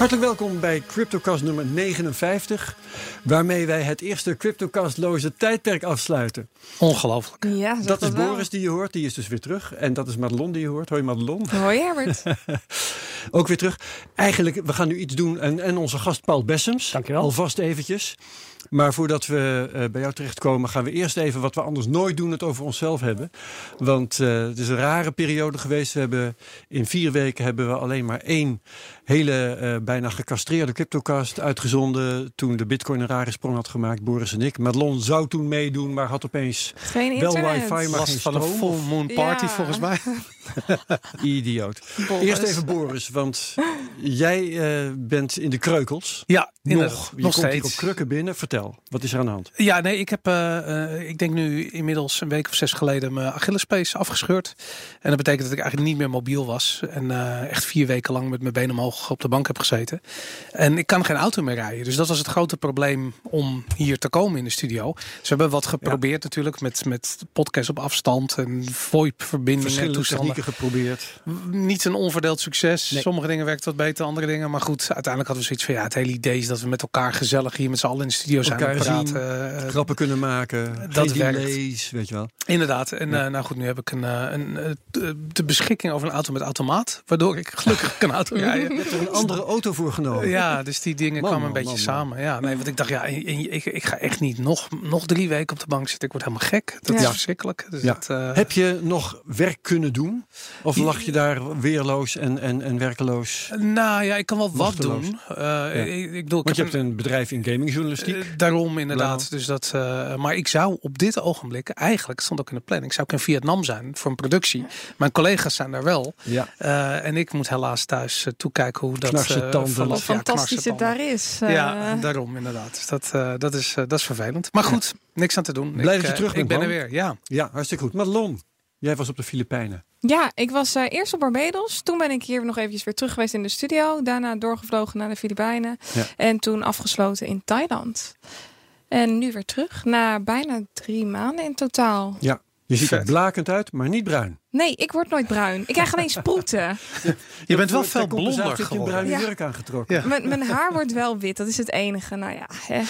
Hartelijk welkom bij CryptoCast nummer 59, waarmee wij het eerste CryptoCastloze tijdperk afsluiten. Ongelooflijk. Ja, Dat is wel. Boris die je hoort, die is dus weer terug. En dat is Madelon die je hoort. Hoi Madelon. Hoi Herbert. Ook weer terug. Eigenlijk, we gaan nu iets doen. En, en onze gast Paul Bessems. Dankjewel. Alvast eventjes. Maar voordat we eh, bij jou terechtkomen, gaan we eerst even wat we anders nooit doen, het over onszelf hebben. Want eh, het is een rare periode geweest. We hebben in vier weken hebben we alleen maar één hele eh, bijna gecastreerde cryptocast uitgezonden. Toen de bitcoin een rare sprong had gemaakt, Boris en ik. Madelon zou toen meedoen, maar had opeens Geen wel wifi, maar Last geen van een stroom. full moon party Ja. volgens mij. Idioot. Boris. Eerst even Boris, want jij eh, bent in de kreukels. Ja, Nog, je nog komt hier op steeds. krukken binnen. Vertel, wat is er aan de hand? Ja, nee, ik heb, eh, eh, ik denk nu inmiddels een week of zes geleden mijn Achillespees afgescheurd. En dat betekent dat ik eigenlijk niet meer mobiel was. En echt vier weken lang met mijn benen omhoog op de bank heb gezeten. En ik kan geen auto meer rijden. Dus dat was het grote probleem om hier te komen in de studio. Ze hebben wat geprobeerd natuurlijk met, met podcast op afstand en VoIP-verbindingen en toestanden. Technieken geprobeerd. Niet een onverdeeld succes. Nee. Sommige dingen werken wat beter, andere dingen. Maar goed, uiteindelijk hadden we zoiets van ja, het hele idee is dat we met elkaar gezellig hier met z'n allen in de studio zijn Elkaar en praten. zien. Eh, Grappen kunnen maken. dat werkt. weet je wel. Inderdaad. En Ja. eh, nou goed, nu heb ik een, eh, een, eh, de beschikking over een auto met automaat. Waardoor ik gelukkig kan auto rijden. Je hebt er een andere auto voor genomen. Ja, dus die dingen Man, kwamen een man, beetje man, samen. Ja, nee, want ik dacht, ja, ik, ik ga echt niet nog, nog drie weken op de bank zitten. Ik word helemaal gek. Dat is verschrikkelijk. Dus Ja. dat, eh, Heb je nog werk kunnen doen? Of lag je daar weerloos en, en, en werkeloos? nou ja, ik kan wel wat doen. Eh, ik, ik bedoel, ik Want je heb hebt een bedrijf in gamingjournalistiek. Eh, daarom inderdaad. Dus dat, eh, maar ik zou op dit ogenblik, eigenlijk het stond ook in de planning, zou ik in Vietnam zijn voor een productie. Mijn collega's zijn daar wel. ja. Eh, en ik moet helaas thuis toekijken hoe dat Knarse tanden. Wat fantastisch het daar is. Ja, daarom inderdaad. Dus dat, eh, dat, is, dat is vervelend. Maar goed, niks aan te doen. Blij ik, dat je terug Ik ben er weer, ja. ja, hartstikke goed. Madelon, jij was op de Filipijnen. Ja, ik was eh, eerst op Barbados. Toen ben ik hier nog eventjes weer terug geweest in de studio. Daarna doorgevlogen naar de Filipijnen. Ja. En toen afgesloten in Thailand. En nu weer terug, na bijna drie maanden in totaal. Ja. Je ziet er blakend uit, maar niet bruin. Nee, ik word nooit bruin. Ik krijg alleen sproeten. Je bent wel veel blonder heb je een geworden. bruine Ja. jurk aangetrokken. Ja. mijn, mijn haar wordt wel wit, dat is het enige. Nou ja, hè.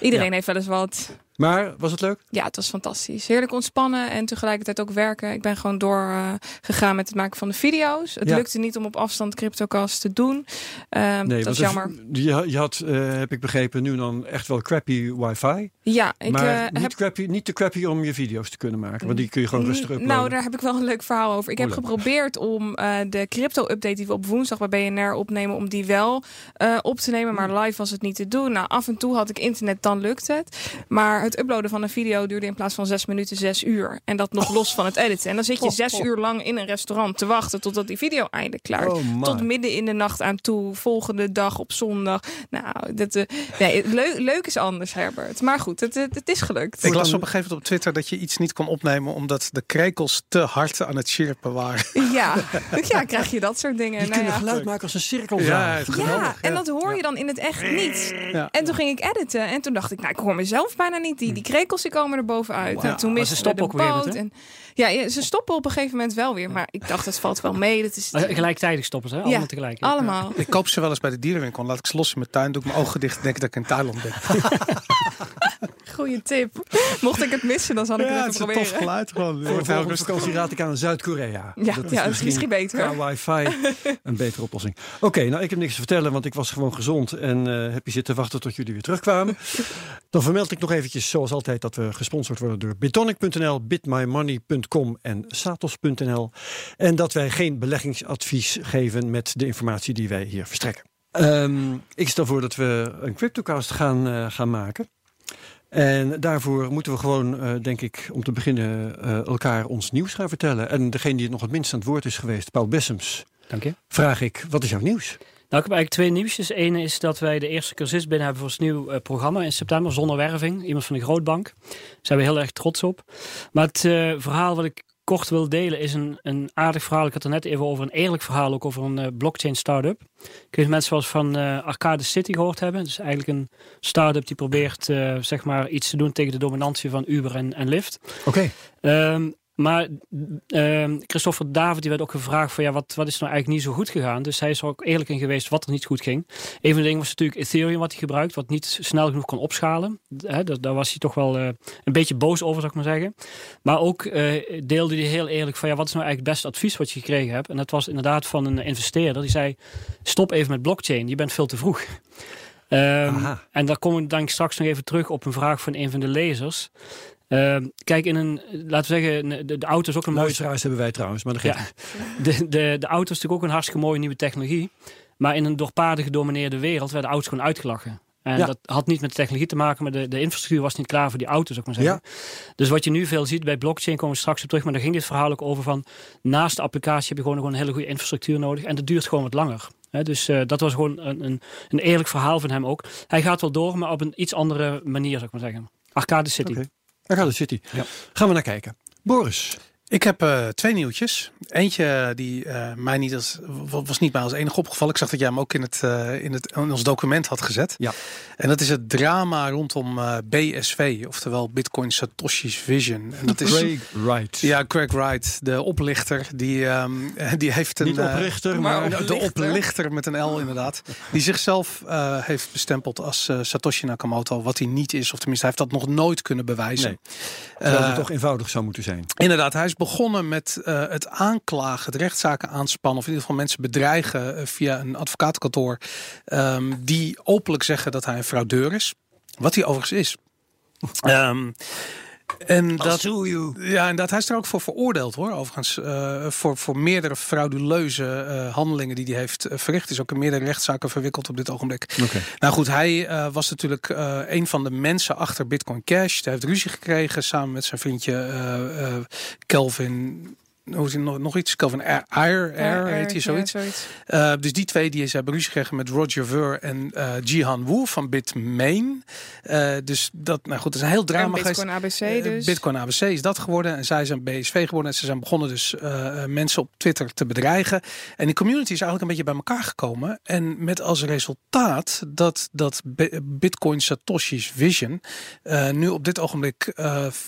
iedereen Ja. heeft wel eens wat. Maar was het leuk? Ja, het was fantastisch. Heerlijk ontspannen en tegelijkertijd ook werken. Ik ben gewoon doorgegaan gegaan met het maken van de video's. Het Ja. lukte niet om op afstand CryptoCast te doen. Ehm, dat want is jammer. er- Je, je had, eh, heb ik begrepen, nu dan echt wel crappy wifi. Ja, ik maar eh, niet, heb... crappy, niet te crappy om je video's te kunnen maken. Want die kun je gewoon rustig uploaden. Nou, daar heb ik wel een leuk verhaal over. Ik heb geprobeerd om eh, de crypto-update die we op woensdag bij BNR opnemen, om die wel eh, op te nemen. Hmm. Maar live was het niet te doen. Nou, af en toe had ik internet, dan lukt het. Maar het uploaden van een video duurde in plaats van zes minuten zes uur. En dat nog los van het editen. En dan zit je Oh, zes oh. uur lang in een restaurant te wachten totdat die video eindelijk klaar is. Oh. Tot midden in de nacht aan toe, volgende dag op zondag. Nou, dat, eh, nee, leuk, leuk is anders, Herbert. Maar goed, het, het, het is gelukt. Ik las op een gegeven moment op Twitter dat je iets niet kon opnemen omdat de krekels te hard aan het chirpen waren. Ja, ja, krijg je dat soort dingen. Die Nou kunnen ja. geluid maken als een cirkel. Ja, het Ja, en dat hoor je dan in het echt niet. Ja. En toen ging ik editen en toen dacht ik, nou, ik hoor mezelf bijna niet. Die, die krekels die komen er bovenuit. En toen miste ze de stoppen ook boot. en, ja, ze stoppen op een gegeven moment wel weer. Maar ik dacht, het valt wel mee. Dat is Gelijktijdig stoppen ze, hè? allemaal Ja, tegelijk. allemaal. Ik koop ze wel eens bij de dierenwinkel. Laat ik ze los in mijn tuin. Doe ik mijn ogen dicht en denk dat ik in Thailand ben. Goeie tip. Mocht ik het missen, dan zal ik Ja, het het even is een tof proberen. geluid. Gewoon. Voor de volgende vakantie raad ik aan Zuid-Korea. Ja, ja, dat is misschien beter. Qua wifi een betere oplossing. Oké, nou ik heb niks te vertellen, want ik was gewoon gezond. En eh, heb je zitten wachten tot jullie weer terugkwamen. Dan vermeld ik nog eventjes, zoals altijd, dat we gesponsord worden door bitonic.nl, bitmymoney.com en satos.nl. En dat wij geen beleggingsadvies geven met de informatie die wij hier verstrekken. Ehm, ik stel voor dat we een CryptoCast gaan, eh, gaan maken. En daarvoor moeten we gewoon, eh, denk ik, om te beginnen eh, elkaar ons nieuws gaan vertellen. En degene die het nog het minst aan het woord is geweest, Paul Bessems, Dank je. vraag ik, wat is jouw nieuws? Nou, ik heb eigenlijk twee nieuwsjes. Eén is dat wij de eerste cursist binnen hebben voor ons nieuw eh, programma in september, zonder werving. Iemand van de Grootbank. Daar zijn we heel erg trots op. Maar het verhaal wat ik kort wil delen is een, een aardig verhaal. Ik had er net even over een eerlijk verhaal, ook over een eh, blockchain start-up. Ik weet niet of mensen eens van eh, Arcade City gehoord hebben. Het is eigenlijk een start-up die probeert eh, zeg maar iets te doen tegen de dominantie van Uber en, en Lyft. Oké. Ehm, maar uh, Christopher David die werd ook gevraagd van ja, wat, wat is nou eigenlijk niet zo goed gegaan? Dus hij is er ook eerlijk in geweest wat er niet goed ging. Een van de dingen was natuurlijk Ethereum wat hij gebruikt, wat niet snel genoeg kon opschalen. He, daar, was hij toch wel uh, een beetje boos over, zou ik maar zeggen. Maar ook uh, deelde hij heel eerlijk van ja, wat is nou eigenlijk het beste advies wat je gekregen hebt? En dat was inderdaad van een investeerder die zei: stop even met blockchain, je bent veel te vroeg. Um, en daar kom ik dan straks nog even terug op een vraag van een van de lezers. Uh, kijk, in een, laten we zeggen, de, de auto is ook een mooie... Luisteraars hebben wij trouwens, maar dat ja, de, de, de auto is natuurlijk ook een hartstikke mooie nieuwe technologie. Maar in een door paarden gedomineerde wereld werden auto's gewoon uitgelachen. En ja. dat had niet met technologie te maken, maar de, de infrastructuur was niet klaar voor die auto's, zou ik maar zeggen. Ja. Dus wat je nu veel ziet bij blockchain, komen we straks op terug, maar daar ging dit verhaal ook over van, naast de applicatie heb je gewoon, gewoon een hele goede infrastructuur nodig en dat duurt gewoon wat langer. He, dus uh, dat was gewoon een, een, een, eerlijk verhaal van hem ook. Hij gaat wel door, maar op een iets andere manier, zou ik maar zeggen. Arcade City. Okay. Arcade City. Ja. Gaan we naar kijken. Boris. Ik heb uh, twee nieuwtjes. Eentje die uh, mij niet als, was niet mij als enige opgevallen. Ik zag dat jij hem ook in, het, uh, in, het, in ons document had gezet. Ja. En dat is het drama rondom BSV, oftewel Bitcoin Satoshi's Vision. En dat is, Craig Wright. Ja, Craig Wright, de oplichter. Die, um, die heeft een... Niet oprichter, maar, maar de oplichter met een L inderdaad. Die zichzelf heeft bestempeld als Satoshi Nakamoto. Wat hij niet is, of tenminste hij heeft dat nog nooit kunnen bewijzen. Nee. Terwijl het toch eenvoudig zou moeten zijn. Inderdaad, hij is begonnen met uh, het aanklagen, het rechtszaken aanspannen, of in ieder geval mensen bedreigen uh, via een advocatenkantoor, um, die openlijk zeggen dat hij een fraudeur is. Wat hij overigens is. Um, en dat, ja, en dat hij is er ook voor veroordeeld hoor. Overigens, uh, voor, voor meerdere frauduleuze uh, handelingen die hij heeft uh, verricht. Is ook in meerdere rechtszaken verwikkeld op dit ogenblik. Okay. Nou goed, hij was natuurlijk een van de mensen achter Bitcoin Cash. Hij heeft ruzie gekregen samen met zijn vriendje Kelvin hoe is nog, nog iets? Calvin Air, Air, Air heet hij zoiets. Ja, zoiets. Uh, dus die twee die hebben ruzie gekregen met Roger Ver en uh, Jihan Wu van Bitmain. Uh, dus dat, nou goed, dat is een heel drama en Bitcoin ABC dus. Bitcoin ABC is dat geworden en zij zijn BSV geworden en ze zijn begonnen dus mensen op Twitter te bedreigen. En die community is eigenlijk een beetje bij elkaar gekomen en met als resultaat dat dat Bitcoin Satoshi's Vision nu op dit ogenblik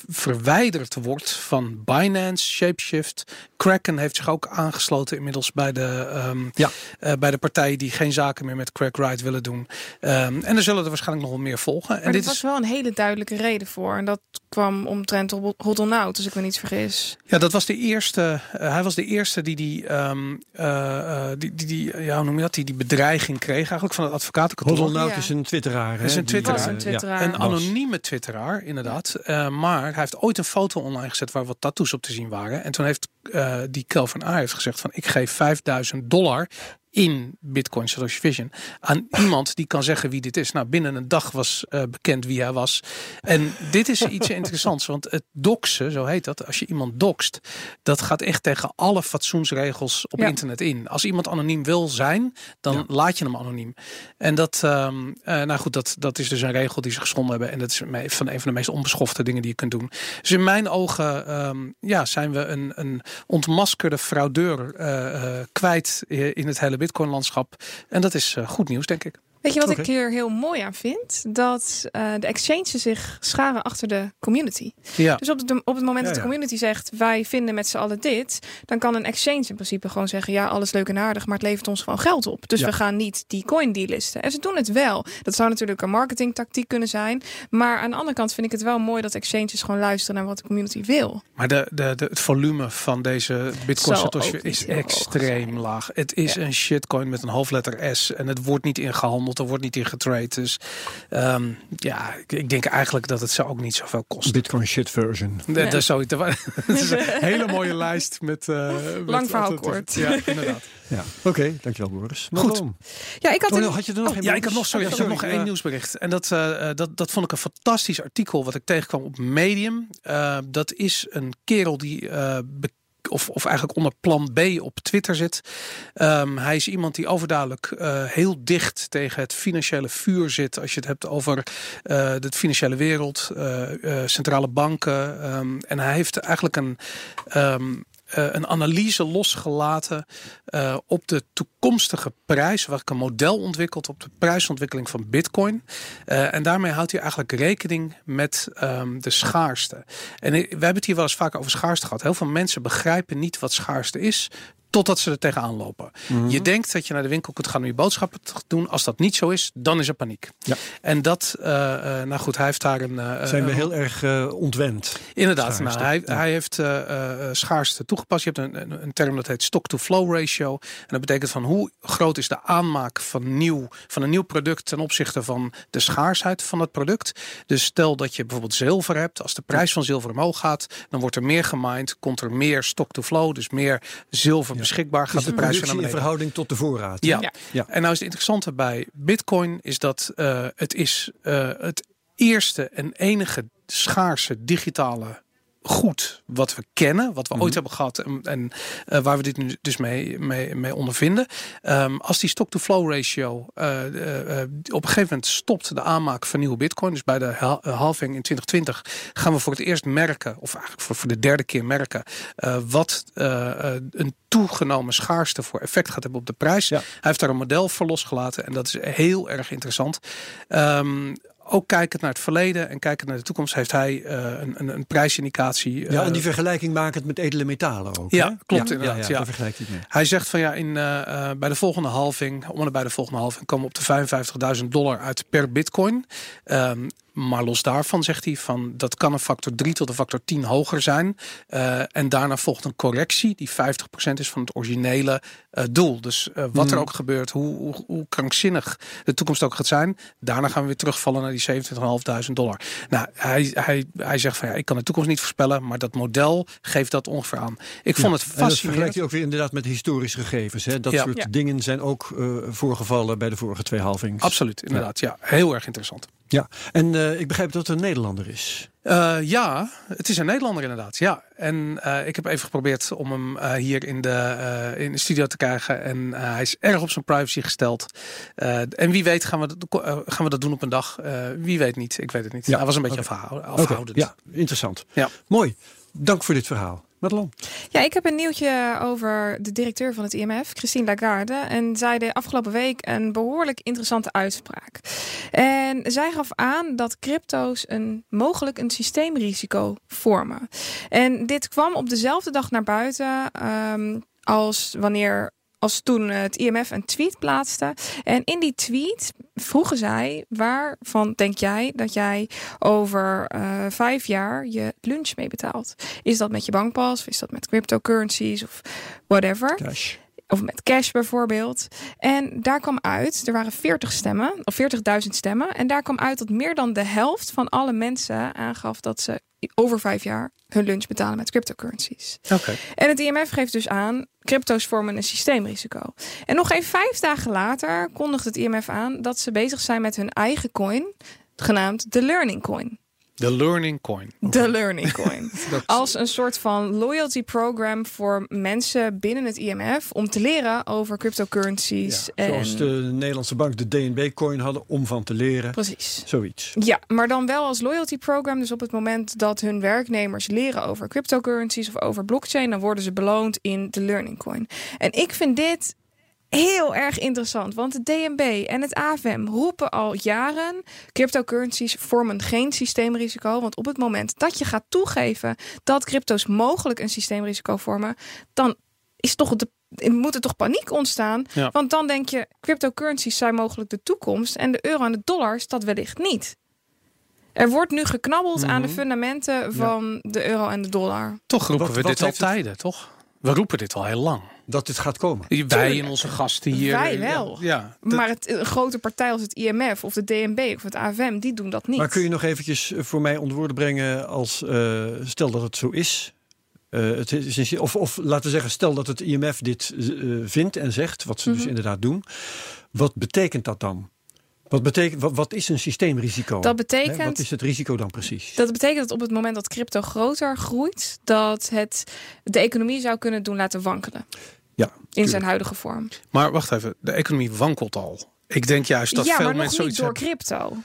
verwijderd wordt van Binance, Shapeshift, Kraken heeft zich ook aangesloten inmiddels bij de, um, ja. uh, bij de partijen die geen zaken meer met Crack Wright willen doen. Um, en er zullen er waarschijnlijk nog wel meer volgen. Maar en dit was is... wel een hele duidelijke reden voor. En dat kwam omtrent Hodl Out, als ik me niet vergis. Ja, dat was de eerste. Uh, hij was de eerste die die, um, uh, die, die, die, ja, hoe noem je dat? Die die bedreiging kreeg eigenlijk van het advocatenkantoor. Out ja. is een twitteraar. Hè? Is een twitteraar. een, twitteraar. een anonieme twitteraar, inderdaad. Uh, maar hij heeft ooit een foto online gezet waar wat tattoos op te zien waren. En toen heeft uh, die Kelvin A heeft gezegd van ik geef 5000 dollar in Bitcoin Satoshi Vision aan iemand die kan zeggen wie dit is. Nou, binnen een dag was uh, bekend wie hij was. En dit is iets interessants, want het doxen, zo heet dat, als je iemand doxt, dat gaat echt tegen alle fatsoensregels op ja. internet in. Als iemand anoniem wil zijn, dan ja. laat je hem anoniem. En dat, um, uh, nou goed, dat, dat is dus een regel die ze geschonden hebben. En dat is van een van de meest onbeschofte dingen die je kunt doen. Dus in mijn ogen um, ja, zijn we een, een ontmaskerde fraudeur uh, kwijt in het hele Bitcoin-landschap. En dat is uh, goed nieuws, denk ik. Weet je wat okay. ik hier heel mooi aan vind? Dat uh, de exchanges zich scharen achter de community. Ja. Dus op het, op het moment ja, dat de community zegt... wij vinden met z'n allen dit... dan kan een exchange in principe gewoon zeggen... ja, alles leuk en aardig, maar het levert ons gewoon geld op. Dus we gaan niet die coin delisten. En ze doen het wel. Dat zou natuurlijk een marketingtactiek kunnen zijn. Maar aan de andere kant vind ik het wel mooi... dat exchanges gewoon luisteren naar wat de community wil. Maar de, de, de, het volume van deze Bitcoin Satoshi is extreem laag. Het is een shitcoin met een hoofdletter S... en het wordt niet ingehandeld er wordt niet in getrade. Dus um, ja, ik denk eigenlijk dat het zou ook niet zoveel kosten. Bitcoin shit version. Nee. Dat, is zo, dat is een hele mooie lijst met... Uh, Lang met verhaal kort. Ja, inderdaad. Ja, oké, okay, dankjewel Boris. Maar Goed. Ja, ik had, oh, had je er nog oh, Ja, ik had nog, sorry, oh, ik nog één nieuwsbericht. En dat, uh, dat, dat vond ik een fantastisch artikel wat ik tegenkwam op Medium. Uh, dat is een kerel die uh, of, of eigenlijk onder plan B op Twitter zit. Um, hij is iemand die overduidelijk uh, heel dicht tegen het financiële vuur zit. Als je het hebt over uh, de financiële wereld, uh, centrale banken. Um, en hij heeft eigenlijk een. Um, een analyse losgelaten op de toekomstige prijs. Waar ik een model ontwikkeld op de prijsontwikkeling van Bitcoin. en daarmee houdt hij eigenlijk rekening met um, de schaarste. En we hebben het hier wel eens vaak over schaarste gehad. Heel veel mensen begrijpen niet wat schaarste is totdat ze er tegenaan lopen. Mhm. Je denkt dat je naar de winkel kunt gaan om je boodschappen te doen. Als dat niet zo is, dan is er paniek. Ja. En dat, uh, nou goed, hij heeft daar een... Uh, Zijn we heel erg uh, ontwend. Inderdaad, nou, hij, hij heeft schaarste toegepast. Je hebt een, een, term dat heet stock-to-flow ratio. En dat betekent van hoe groot is de aanmaak van, nieuw, van een nieuw product ten opzichte van de schaarsheid van het product. Dus stel dat je bijvoorbeeld zilver hebt. Als de prijs van zilver omhoog gaat, dan wordt er meer gemined. Komt er meer stock-to-flow, dus meer zilver beschikbaar gaat de, de prijs in verhouding tot de voorraad. Ja. ja. En nou is het interessante bij Bitcoin is dat uh, het is uh, het eerste en enige schaarse digitale goed wat we kennen, wat we ooit mhm. hebben gehad en, en uh, waar we dit nu dus mee, mee, mee ondervinden. Um, als die stock-to-flow ratio uh, uh, op een gegeven moment stopt de aanmaak van nieuwe bitcoin, dus bij de halving in 2020 gaan we voor het eerst merken, of eigenlijk voor, voor de derde keer merken, wat een toegenomen schaarste voor effect gaat hebben op de prijs. Ja. Hij heeft daar een model voor losgelaten en dat is heel erg interessant. Um, ook kijkend naar het verleden en kijkend naar de toekomst heeft hij uh, een, een, een, prijsindicatie. Ja, en die eh, vergelijking makend met edele metalen ook. Ja, klopt ja, inderdaad. Ja, ja, ja. Hij zegt van ja, in, uh, bij de volgende halving, om en bij de volgende halving, komen we op de 55.000 dollar uit per bitcoin. Um, maar los daarvan zegt hij van dat kan een factor 3 tot een factor 10 hoger zijn. Uh, en daarna volgt een correctie die 50% is van het originele uh, doel. Dus uh, wat er hmm. ook gebeurt, hoe, hoe, hoe, krankzinnig de toekomst ook gaat zijn. Daarna gaan we weer terugvallen naar die 27.500 dollar. Nou, hij, hij, hij zegt van ja, ik kan de toekomst niet voorspellen, maar dat model geeft dat ongeveer aan. Ik vond het fascinerend. En dat vergelijkt hij ook weer inderdaad met historische gegevens. Hè? Dat ja. soort ja. dingen zijn ook voorgevallen bij de vorige twee halvings. Absoluut, inderdaad. Ja, heel erg interessant. Ja, en uh, ik begrijp dat het een Nederlander is. Uh, ja, het is een Nederlander inderdaad. Ja, en uh, ik heb even geprobeerd om hem hier in de, in de studio te krijgen. En hij is erg op zijn privacy gesteld. en wie weet gaan we, dat, gaan we dat doen op een dag. wie weet niet, ik weet het niet. Ja. Hij was een beetje okay. afhoudend. Ja, interessant. Ja. Mooi. Dank voor dit verhaal. Ja, ik heb een nieuwtje over de directeur van het IMF, Christine Lagarde. En zij deed afgelopen week een behoorlijk interessante uitspraak. En zij gaf aan dat crypto's een, mogelijk een systeemrisico vormen. En dit kwam op dezelfde dag naar buiten um, als wanneer als toen het IMF een tweet plaatste. En in die tweet vroegen zij: waarvan denk jij dat jij over uh, vijf jaar je lunch mee betaalt? Is dat met je bankpas? Of is dat met cryptocurrencies of whatever? Cash. Of met cash bijvoorbeeld. En daar kwam uit, er waren 40 stemmen, of 40.000 stemmen. En daar kwam uit dat meer dan de helft van alle mensen aangaf dat ze over vijf jaar hun lunch betalen met cryptocurrencies. Okay. En het IMF geeft dus aan, crypto's vormen een systeemrisico. En nog even vijf dagen later kondigt het IMF aan dat ze bezig zijn met hun eigen coin, genaamd de Learning Coin. De Learning Coin. De Learning Coin. Als een soort van loyalty program voor mensen binnen het IMF om te leren over cryptocurrencies. Ja, zoals de Nederlandse bank de DNB-coin hadden om van te leren. Precies. Zoiets. Ja, maar dan wel als loyalty program. Dus op het moment dat hun werknemers leren over cryptocurrencies of over blockchain, dan worden ze beloond in de Learning Coin. En ik vind dit heel erg interessant. Want het DNB en het AFM roepen al jaren: cryptocurrencies vormen geen systeemrisico. Want op het moment dat je gaat toegeven dat crypto's mogelijk een systeemrisico vormen, dan is toch de moet er toch paniek ontstaan. Want dan denk je, cryptocurrencies zijn mogelijk de toekomst. En de euro en de dollar is dat wellicht niet. Er wordt nu geknabbeld aan de mhm. fundamenten van de euro en de dollar. Toch roepen we dit al tijden, toch? We roepen dit al heel lang dat dit gaat komen. Wij en onze gasten hier. Wij wel. Ja, Maar het, een grote partij als het IMF of de DNB of het AFM, die doen dat niet. Maar kun je nog eventjes eh, voor mij ontwoorden brengen als uh, stel dat het zo is. Uh, het is of, of laten we zeggen, stel dat het IMF dit uh, vindt en zegt, wat ze dus mhm. inderdaad doen. Wat betekent dat dan? Wat, betekent, wat, wat, is een systeemrisico? Dat betekent, wat is het risico dan precies? Dat betekent dat op het moment dat crypto groter groeit, dat het de economie zou kunnen doen laten wankelen. Ja, in zijn huidige vorm. Maar wacht even, de economie wankelt al. Ik denk juist dat ja, veel maar mensen nog niet door crypto.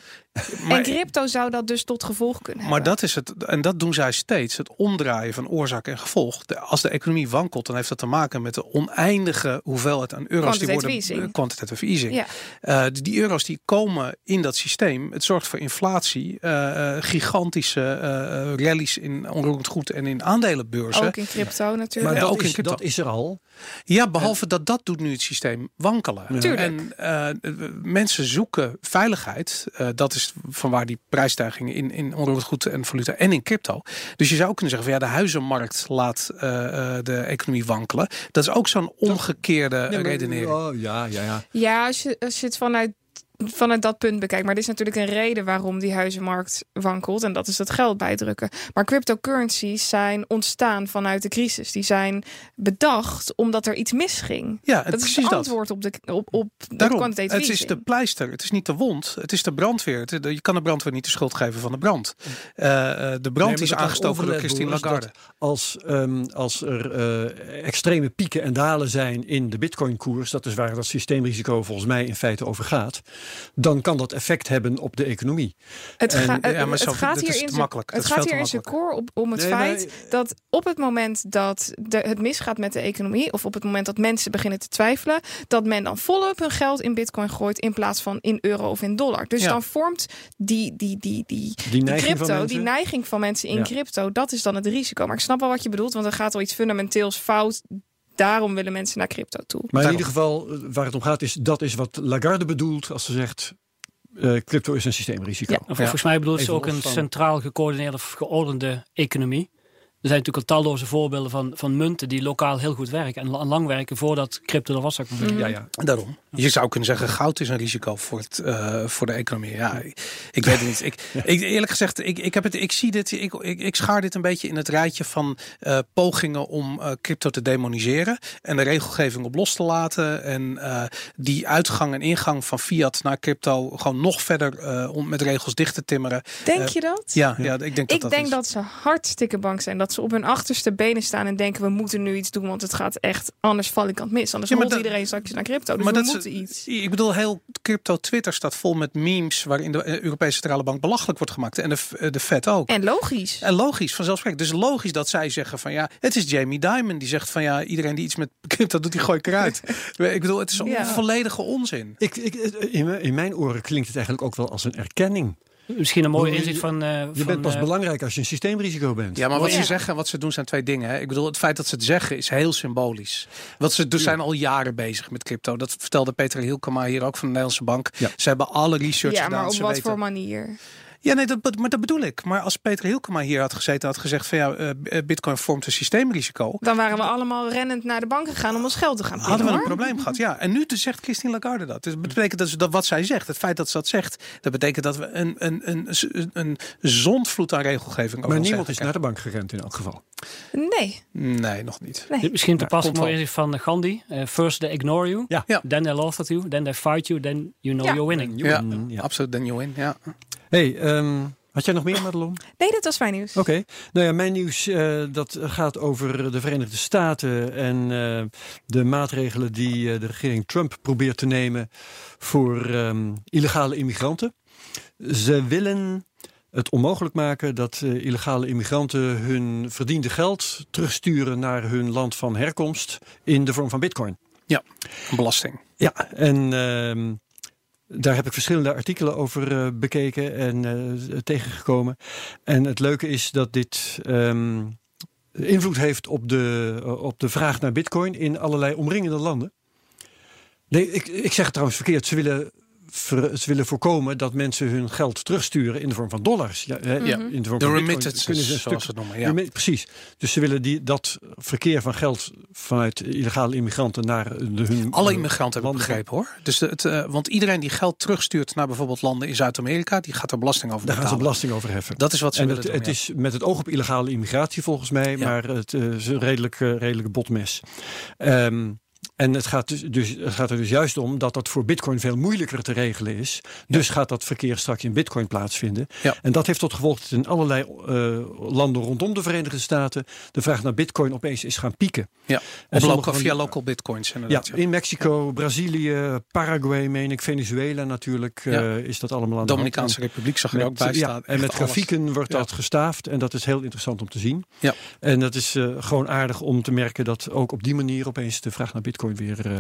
En crypto zou dat dus tot gevolg kunnen maar dat is het, en dat doen zij steeds, het omdraaien van oorzaak en gevolg. als de economie wankelt, dan heeft dat te maken met de oneindige hoeveelheid aan euro's die worden easing. quantitative easing. Ja. Uh, die euro's die komen in dat systeem. Het zorgt voor inflatie, uh, gigantische uh, rallies in onroerend goed en in aandelenbeurzen. Ook in crypto natuurlijk. Maar dat, ook is, in crypto. dat is er al. Ja, behalve dat dat doet nu het systeem wankelen. En mensen zoeken veiligheid. dat is van waar die prijsstijgingen in, in onroerend goed en valuta en in crypto. Dus je zou kunnen zeggen van ja, de huizenmarkt laat uh, de economie wankelen. Dat is ook zo'n omgekeerde redenering. Oh, ja, ja, ja. Ja, als je, als je het vanuit vanuit dat punt bekijkt. Maar er is natuurlijk een reden waarom die huizenmarkt wankelt. En dat is dat geld bijdrukken. Maar cryptocurrencies zijn ontstaan vanuit de crisis. Die zijn bedacht omdat er iets misging. Ja, dat is het antwoord op de, op, op Daarom, Het is de pleister, het is niet de wond. Het is de brandweer. je kan de brandweer niet de schuld geven van de brand. Uh, de brand is aangestoken door Christine Lagarde. Als, um, als er uh, extreme pieken en dalen zijn in de bitcoin-koers... dat is waar dat systeemrisico volgens mij in feite over gaat dan kan dat effect hebben op de economie. Het, ga, ja, maar het gaat hier in makkelijk. Het gaat hier in zijn core op, om het feit dat op het moment dat de, het misgaat met de economie, of op het moment dat mensen beginnen te twijfelen, dat men dan volop hun geld in bitcoin gooit in plaats van in euro of in dollar. Dus dan vormt die, die, die, die, die, crypto, die neiging van mensen in crypto, dat is dan het risico. Maar ik snap wel wat je bedoelt, want er gaat al iets fundamenteels fout daarom willen mensen naar crypto toe. Maar in ieder geval, eh, waar het om gaat, is dat is wat Lagarde bedoelt als ze zegt. Uh, crypto is een systeemrisico. Ja, volgens mij bedoelt ze ook een centraal gecoördineerde of geordende economie. Er zijn natuurlijk al talloze voorbeelden van, van munten die lokaal heel goed werken en lang werken voordat crypto er was. Zou ik ja, ja, daarom. Je zou kunnen zeggen, goud is een risico voor, het, uh, voor de economie. Ja, ik, weet het niet. Ik, ik, eerlijk gezegd, ik, ik, heb het, ik zie dit, ik, ik, ik schaar dit een beetje in het rijtje van uh, pogingen om uh, crypto te demoniseren en de regelgeving op los te laten. En die uitgang en ingang van fiat naar crypto gewoon nog verder om met regels dicht te timmeren. Denk je dat? Ja, ja. ik denk dat ik dat denk dat ze hartstikke bang zijn. Dat ze op hun achterste benen staan en denken we moeten nu iets doen, want het gaat echt anders val ik aan het mis. Anders ja, iedereen straks naar crypto. Dus maar we dat moeten iets. Ik bedoel, heel crypto Twitter staat vol met memes waarin de Europese Centrale Bank belachelijk wordt gemaakt en de, de Fed ook. En logisch. En logisch, vanzelfsprekend. Dus logisch dat zij zeggen van ja, het is Jamie Dimon die zegt van ja, iedereen die iets met crypto doet, die gooi ik eruit. ik bedoel, het is een volledige onzin. Ik, ik, in mijn oren klinkt het eigenlijk ook wel als een erkenning. Misschien een mooi inzicht van. Uh, je bent pas uh, belangrijk als je een systeemrisico bent. Ja, maar wat ze zeggen en wat ze doen zijn twee dingen. Hè. Ik bedoel, het feit dat ze het zeggen is heel symbolisch. Wat ze dus zijn al jaren bezig met crypto. Dat vertelde Peter Hielkema hier ook van de Nederlandse Bank. Ja. Ze hebben alle research ja, gedaan. Ja, maar op wat voor manier? Ja, nee, dat, maar dat bedoel ik. Maar als Peter Hielkema hier had gezeten, had gezegd van ja, uh, Bitcoin vormt een systeemrisico. Dan waren we allemaal rennend naar de bank gegaan om ons geld te gaan pinnen, Hadden we een probleem gehad, ja. En nu dus zegt Christine Lagarde dat. Dus dat betekent dat, dat wat zij zegt, het feit dat ze dat zegt, dat betekent dat we een, een, een, een, een zondvloed aan regelgeving Maar niemand is naar de bank gerend in elk geval. Nee. Nee, nog niet. Nee. Misschien te passen mooi van Gandhi. Uh, first they ignore you, ja. then they laugh at you, then they fight you, then you know you're winning. Ja, ja, absoluut, then you win, ja. Hey, um, had jij nog meer, Madelon? Nee, dat was mijn nieuws. Oké. Nou ja, mijn nieuws uh, dat gaat over de Verenigde Staten en uh, de maatregelen die uh, de regering Trump probeert te nemen voor um, illegale immigranten. Ze willen het onmogelijk maken dat illegale immigranten hun verdiende geld terugsturen naar hun land van herkomst in de vorm van bitcoin. Ja, belasting. Ja, en ehm, daar heb ik verschillende artikelen over uh, bekeken en uh, tegengekomen. En het leuke is dat dit um, invloed heeft op de, uh, op de vraag naar bitcoin in allerlei omringende landen. Nee, ik, ik zeg het trouwens verkeerd. Ze willen ze willen voorkomen dat mensen hun geld terugsturen in de vorm van dollars. Ja, hè, in de vorm de van remittances, kunnen ze een zoals stuk, noemen. Ja. Precies. Dus ze willen die, dat verkeer van geld vanuit illegale immigranten naar de, hun... Alle immigranten hebben begrepen hoor. Dus het, uh, want iedereen die geld terugstuurt naar bijvoorbeeld landen in Zuid-Amerika, die gaat er belasting over Daar gaan ze belasting over heffen. Dat is wat ze en willen het, het is met het oog op illegale immigratie volgens mij, maar het uh, is een redelijk, uh, redelijk botmes. Um, en het gaat, dus, dus, het gaat er dus juist om dat dat voor Bitcoin veel moeilijker te regelen is. Dus gaat dat verkeer straks in Bitcoin plaatsvinden. Ja. En dat heeft tot gevolg dat in allerlei uh, landen rondom de Verenigde Staten de vraag naar Bitcoin opeens is gaan pieken. Ja, En local, via local bitcoins Ja, in Mexico, Brazilië, Paraguay, meen ik, Venezuela natuurlijk, eh, is dat allemaal aan de. Dominicaanse Republiek zag er ook bij ja, staan. en met alles. grafieken wordt dat gestaafd en dat is heel interessant om te zien. Ja. En dat is eh, gewoon aardig om te merken dat ook op die manier opeens de vraag naar Bitcoin weer. eh,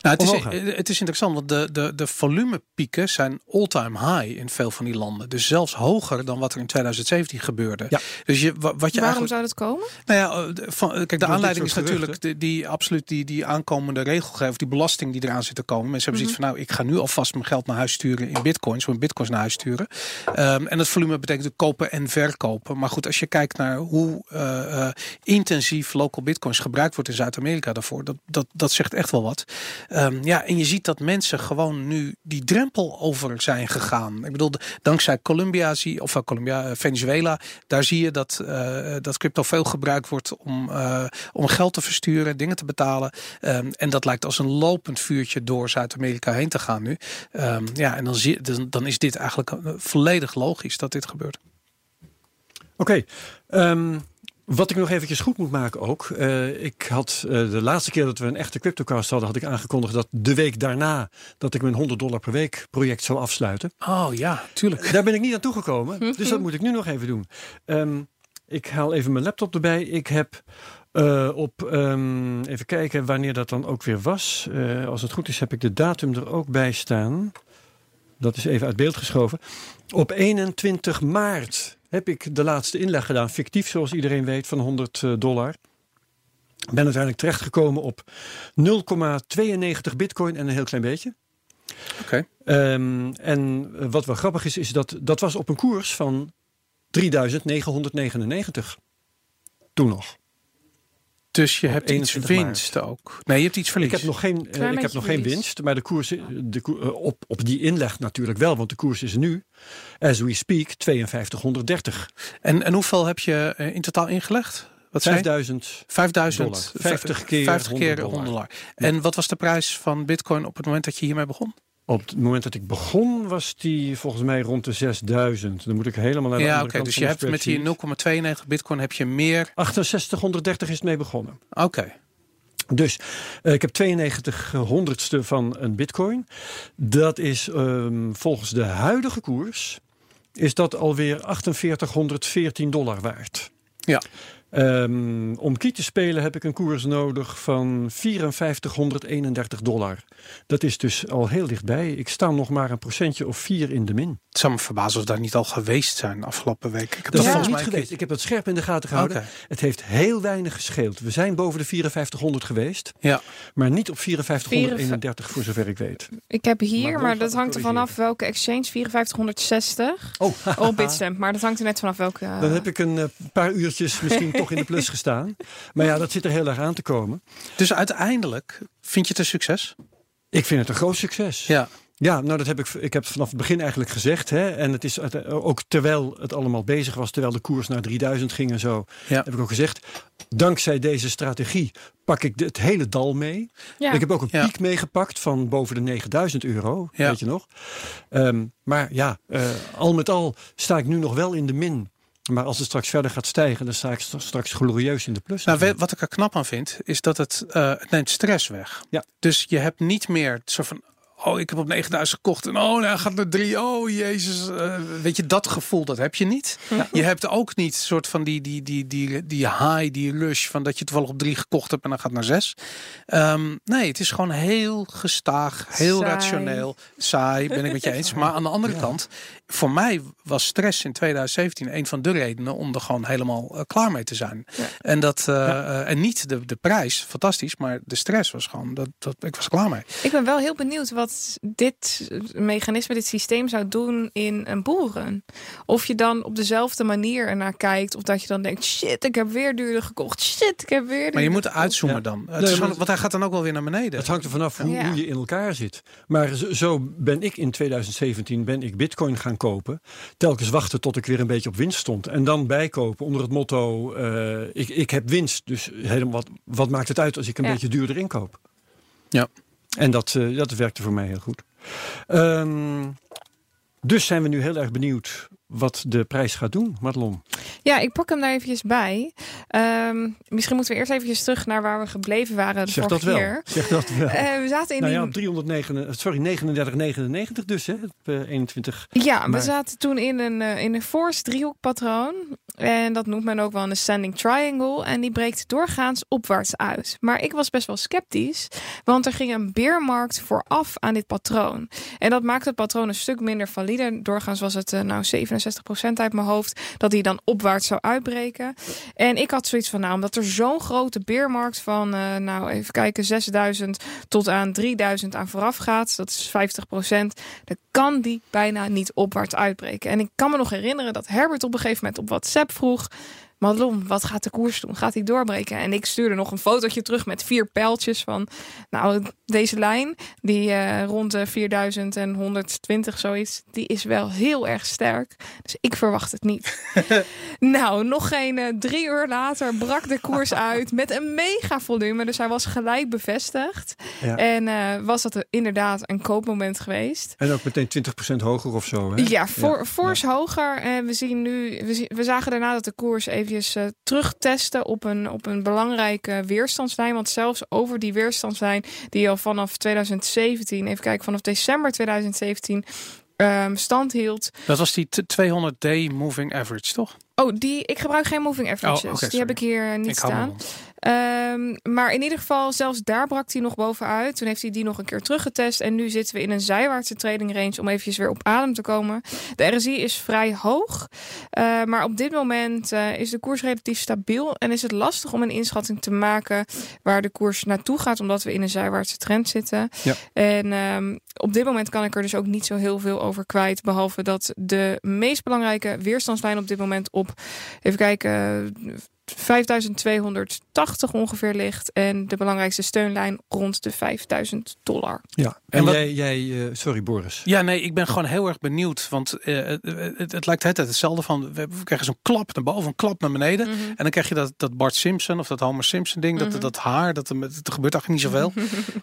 Nou, het, is, het is interessant, want de, de, de volumepieken zijn all-time high in veel van die landen. Dus zelfs hoger dan wat er in 2017 gebeurde. Ja. Dus je, wa- wat je Waarom eigenlijk... zou dat komen? Nou ja, eh, de- van, kijk, de aanleiding is natuurlijk die, die absoluut die, die aankomende regelgeving, die belasting die eraan zit te komen. Mensen hebben zoiets van, nou, ik ga nu alvast mijn geld naar huis sturen in bitcoins, in bitcoins naar huis sturen. Ehm, en het volume betekent kopen en verkopen. Maar goed, als je kijkt naar hoe eh, eh, intensief local bitcoins gebruikt wordt in Zuid-Amerika daarvoor, dat, dat, dat zegt echt wel wat. Ehm, ja, en je ziet dat mensen gewoon nu die drempel over zijn gegaan. Ik bedoel, dankzij Colombia, zie, of uh, Colombia, eh, Venezuela, daar zie je dat, eh, dat crypto veel gebruikt wordt om, eh, om geld te versturen, dingen te betalen. Ehm, en dat lijkt als een lopend vuurtje door Zuid-Amerika heen te gaan nu. Ehm, ja, en dan, zie, dan, dan is dit eigenlijk eh, volledig logisch dat dit gebeurt. Oké. Wat ik nog eventjes goed moet maken ook. eh, ik had eh, de laatste keer dat we een echte CryptoCast hadden, had ik aangekondigd dat de week daarna dat ik mijn 100 dollar per week project zou afsluiten. Oh ja, tuurlijk. Daar ben ik niet aan toegekomen. dus dat moet ik nu nog even doen. Ehm, ik haal even mijn laptop erbij. Ik heb eh, op, ehm, even kijken wanneer dat dan ook weer was. Als het goed is heb ik de datum er ook bij staan. Dat is even uit beeld geschoven. Op 21 maart heb ik de laatste inleg gedaan. Fictief, zoals iedereen weet, van 100 eh, dollar. Ben uiteindelijk terechtgekomen op 0,92 bitcoin en een heel klein beetje. Oké. Ehm, en eh, wat wel grappig is, is dat dat was op een koers van 3999. Toen nog. Dus je Op hebt iets 21 maart. winst ook. Nee, je hebt iets verlies. Ik heb nog geen, eh, ik heb nog geen winst, maar de koers, de, eh, op, op die inleg natuurlijk wel, want de koers is nu, as we speak, 5230. En, en hoeveel heb je eh, in totaal ingelegd? Wat zei je? 5000. 5000. dollar. 50 keer 50 keer 100 100 dollar. dollar. En wat was de prijs van Bitcoin op het moment dat je hiermee begon? Op het moment dat ik begon was die volgens mij rond de 6000. Dan moet ik helemaal naar de Ja, andere kant Dus je hebt met die spreadsheet. 0,92 Bitcoin heb je meer. 6830 is mee begonnen. Oké. Dus eh, ik heb 92 honderdste van een bitcoin. Dat is ehm, volgens de huidige koers is dat alweer 4814 dollar waard. Ja. Ehm, om kiet te spelen heb ik een koers nodig van 5431 dollar. Dat is dus al heel dichtbij. Ik sta nog maar een procentje of vier in de min. Het zou me verbazen of daar niet al geweest zijn afgelopen week. Ik heb Dat dat is Ja. volgens mij mij geweest. Ik heb het scherp in de gaten gehouden. Het heeft heel weinig gescheeld. We zijn boven de 5400 geweest, Ja. maar niet op 5431 voor zover ik weet. Ik heb hier, Maar dat hangt er vanaf welke exchange, 5460 Oh, op Bitstamp. Maar dat hangt er net vanaf welke... eh, Dan heb ik een eh, paar uurtjes misschien toch in de plus gestaan. Maar ja, dat zit er heel erg aan te komen. Dus uiteindelijk vind je het een succes? Ik vind het een groot succes. Ja. Ja, nou dat heb ik, ik heb het vanaf het begin eigenlijk gezegd. Hè, en het is uit- ook terwijl het allemaal bezig was, terwijl de koers naar 3000 ging en zo, Ja. heb ik ook gezegd. Dankzij deze strategie pak ik de- het hele dal mee. ja. Ik heb ook een Ja. piek meegepakt van boven de 9000 euro, Ja. weet je nog. Ehm, maar ja, eh, al met al sta ik nu nog wel in de min. Maar als het straks verder gaat stijgen, dan sta ik st- straks glorieus in de plus. Nou, wat ik er knap aan vind, is dat het, eh, het neemt stress weg. Ja. Dus je hebt niet meer het soort van. Oh, ik heb op 9000 gekocht en oh, nou hij gaat naar 3. Oh, jezus. eh, weet je, dat gevoel, dat heb je niet. Je hebt ook niet soort van die, die, die, die, die high, die rush van dat je toevallig op 3 gekocht hebt en dan gaat naar 6. nee, het is gewoon heel gestaag, heel Saai. rationeel, saai, ben ik met je eens. Maar aan de andere kant, voor mij was stress in 2017 een van de redenen om er gewoon helemaal eh, klaar mee te zijn. Ja. En, dat, eh, eh, en niet de, de prijs, fantastisch, maar de stress was gewoon, dat, dat, ik was er klaar mee. Ik ben wel heel benieuwd wat dit mechanisme, dit systeem zou doen in een boeren. Of je dan op dezelfde manier ernaar kijkt. Of dat je dan denkt, shit, ik heb weer duurder gekocht. Shit, ik heb weer duurder Maar je moet uitzoomen Ja. dan. Het Nee, is want hij gaat dan ook wel weer naar beneden. Het hangt er vanaf hoe, Ja. hoe je in elkaar zit. Maar zo, zo ben ik in 2017 ben ik bitcoin gaan kopen. Telkens wachten tot ik weer een beetje op winst stond. En dan bijkopen onder het motto, eh, ik, ik heb winst. Dus helemaal wat, wat maakt het uit als ik een Ja. beetje duurder inkoop? Ja. En dat, uh, dat werkte voor mij heel goed. Um, dus zijn we nu heel erg benieuwd wat de prijs gaat doen, Madelon. Ja, ik pak hem daar eventjes bij. Um, misschien moeten we eerst eventjes terug naar waar we gebleven waren de zeg vorige dat wel. keer. Zeg dat wel. Uh, we zaten in nou ja, die... op 309, sorry, 39,99 dus, hè, op uh, 21 Ja, we zaten toen in een, uh, in een force driehoekpatroon. En dat noemt men ook wel een ascending triangle. En die breekt doorgaans opwaarts uit. Maar ik was best wel sceptisch, want er ging een beermarkt vooraf aan dit patroon. En dat maakt het patroon een stuk minder valide. Doorgaans was het nou 67% uit mijn hoofd dat die dan opwaarts zou uitbreken. En ik had zoiets van, nou, omdat er zo'n grote beermarkt van, uh, nou even kijken, 6000 tot aan 3000 aan vooraf gaat, dat is 50%, dan kan die bijna niet opwaarts uitbreken. En ik kan me nog herinneren dat Herbert op een gegeven moment op WhatsApp vroeg. Madelon, wat gaat de koers doen? Gaat hij doorbreken? En ik stuurde nog een fotootje terug met vier pijltjes van... Nou, deze lijn, die uh, rond de 4120 zoiets... die is wel heel erg sterk. Dus ik verwacht het niet. nou, nog geen uh, drie uur later brak de koers uit... met een mega volume. Dus hij was gelijk bevestigd. Ja. En uh, was dat inderdaad een koopmoment geweest. En ook meteen 20% hoger of zo, hè? Ja, voor, fors ja. hoger. En we zien nu... We, we zagen daarna dat de koers even uh, terugtesten op een, op een belangrijke weerstandslijn. Want zelfs over die weerstandslijn, die al vanaf 2017, even kijken, vanaf december 2017 um, stand hield. Dat was die 200D moving average, toch? Oh, die, ik gebruik geen moving averages. Oh, okay, die heb ik hier niet ik staan. Um, maar in ieder geval, zelfs daar brak hij nog bovenuit. Toen heeft hij die nog een keer teruggetest. En nu zitten we in een zijwaartse trading range om eventjes weer op adem te komen. De RSI is vrij hoog. Uh, maar op dit moment uh, is de koers relatief stabiel. En is het lastig om een inschatting te maken waar de koers naartoe gaat. Omdat we in een zijwaartse trend zitten. Ja. En um, op dit moment kan ik er dus ook niet zo heel veel over kwijt. Behalve dat de meest belangrijke weerstandslijn op dit moment op, even kijken, 5280 ongeveer ligt. En de belangrijkste steunlijn rond de 5000 dollar. Ja, en, en wat... jij, jij uh, sorry Boris. Ja, nee, ik ben gewoon heel erg benieuwd. Want uh, het, het, het, lijkt het hetzelfde van, we krijgen zo'n klap naar boven, een klap naar beneden. Mm -hmm. En dan krijg je dat, dat Bart Simpson of dat Homer Simpson ding, mm -hmm. dat, dat haar, dat, er, er gebeurt eigenlijk niet zoveel.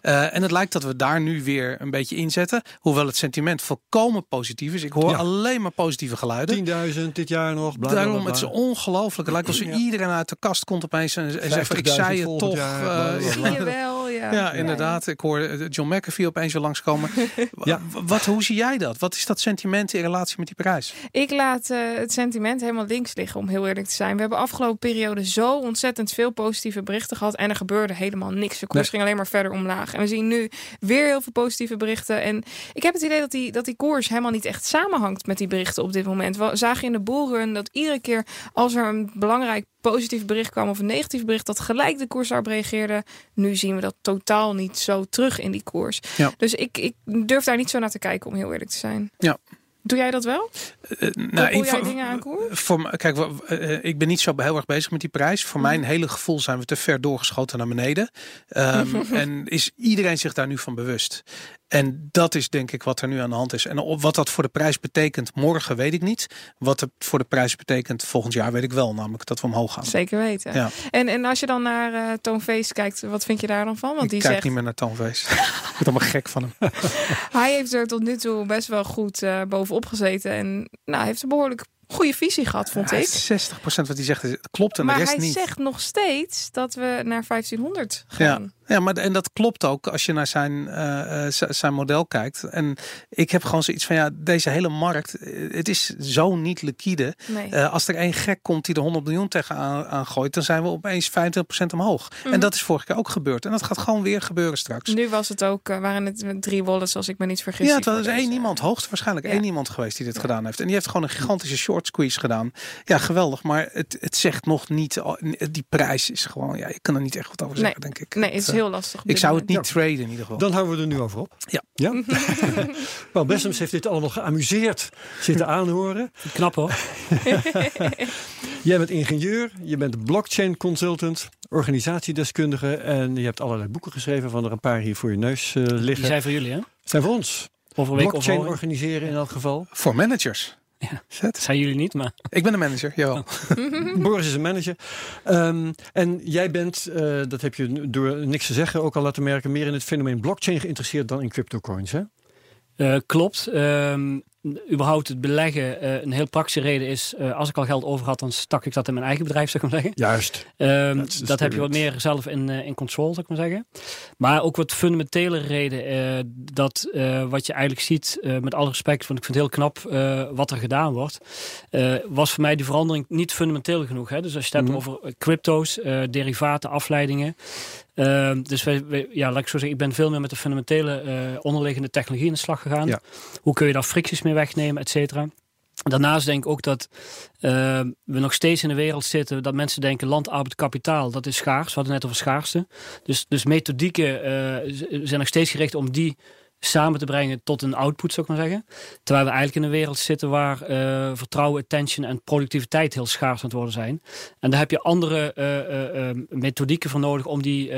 uh, en het lijkt dat we daar nu weer een beetje inzetten. Hoewel het sentiment volkomen positief is. Ik hoor ja. alleen maar positieve geluiden. 10.000 dit jaar nog. Bla, Daarom, bla, bla. het is ongelooflijk. Het lijkt alsof ja. iedereen uit de kast komt opeens en, en zegt van, ik zei het toch. Uh, Zie je wel, ja. Ja, inderdaad. Ik hoor John McAfee opeens weer langskomen. ja. Wat, hoe zie jij dat? Wat is dat sentiment in relatie met die prijs? Ik laat uh, het sentiment helemaal links liggen, om heel eerlijk te zijn. We hebben afgelopen periode zo ontzettend veel positieve berichten gehad en er gebeurde helemaal niks. De koers nee. ging alleen maar verder omlaag. En we zien nu weer heel veel positieve berichten. En ik heb het idee dat die, dat die koers helemaal niet echt samenhangt met die berichten op dit moment. We zagen in de bullrun dat iedere keer als er een belangrijk positief bericht kwam of een negatief bericht, dat gelijk de koers daarop reageerde. Nu zien we dat totaal niet zo terug in die koers. Ja. Dus ik, ik durf daar niet zo naar te kijken, om heel eerlijk te zijn. Ja. Doe jij dat wel? Uh, nou, ik, jij dingen aan koers? Voor, kijk, uh, ik ben niet zo heel erg bezig met die prijs. Voor Mhm. mijn hele gevoel zijn we te ver doorgeschoten naar beneden. Um, en is iedereen zich daar nu van bewust. En dat is denk ik wat er nu aan de hand is. En op wat dat voor de prijs betekent morgen weet ik niet. Wat het voor de prijs betekent volgend jaar weet ik wel. Namelijk dat we omhoog gaan. Zeker weten. Ja. En, en als je dan naar uh, Toon Feest kijkt, wat vind je daar dan van? Want ik die kijk zegt... niet meer naar Toon Feest. ik word allemaal gek van hem. hij heeft er tot nu toe best wel goed uh, bovenop gezeten. En nou, heeft een behoorlijk goede visie gehad, vond ja, ik. 60% wat hij zegt klopt en maar de rest hij niet. zegt nog steeds dat we naar 1500 gaan. Ja. Ja, maar en dat klopt ook als je naar zijn, uh, zijn model kijkt. En ik heb gewoon zoiets van ja, deze hele markt, het is zo niet liquide. Nee. Uh, als er één gek komt die er 100 miljoen tegenaan aan gooit, dan zijn we opeens 25% omhoog. Mm. En dat is vorige keer ook gebeurd. En dat gaat gewoon weer gebeuren straks. Nu was het ook, uh, waren het drie wallets, als ik me niet vergis. Ja, het was één iemand, hoogstwaarschijnlijk ja. één iemand geweest die dit gedaan heeft. En die heeft gewoon een gigantische short squeeze gedaan. Ja, geweldig. Maar het, het zegt nog niet, die prijs is gewoon, ja, je kan er niet echt wat over zeggen, nee. denk ik. Nee, het is heel lastig. Ik zou het niet ja. traden in ieder geval. Dan houden we er nu over op. Ja. ja? Paul Bessems heeft dit allemaal geamuseerd zitten aanhoren. Knap hoor. Jij bent ingenieur, je bent blockchain consultant, organisatiedeskundige en je hebt allerlei boeken geschreven, van er een paar hier voor je neus uh, liggen. Die zijn voor jullie hè? Zijn voor ons. Over blockchain of organiseren in elk geval. Voor managers. Ja. Dat zijn jullie niet, maar... Ik ben een manager, jawel. Boris is een manager. Um, en jij bent, uh, dat heb je door niks te zeggen ook al laten merken, meer in het fenomeen blockchain geïnteresseerd dan in cryptocoins, hè? Uh, klopt. Um, überhaupt het beleggen uh, een heel praktische reden is, uh, als ik al geld over had, dan stak ik dat in mijn eigen bedrijf, zou ik maar zeggen. Juist. Um, dat heb je wat meer zelf in, uh, in controle, zou ik maar zeggen. Maar ook wat fundamentele reden, dat wat je eigenlijk ziet, met alle respect, want ik vind het heel knap wat er gedaan wordt, was voor mij die verandering niet fundamenteel genoeg. Hè? Dus als je het hebt mm -hmm. over crypto's, derivaten, afleidingen, uh, dus wij, wij, ja, laat ik zo zeggen, ik ben veel meer met de fundamentele uh, onderliggende technologie in de slag gegaan. Ja. Hoe kun je daar fricties mee wegnemen, et cetera. Daarnaast denk ik ook dat uh, we nog steeds in een wereld zitten dat mensen denken land, arbeid, kapitaal, dat is schaars. We hadden net over schaarste. Dus, dus methodieken uh, zijn nog steeds gericht om die samen te brengen tot een output, zou ik maar zeggen. Terwijl we eigenlijk in een wereld zitten waar uh, vertrouwen, attention en productiviteit heel schaars aan het worden zijn. En daar heb je andere uh, uh, methodieken voor nodig om die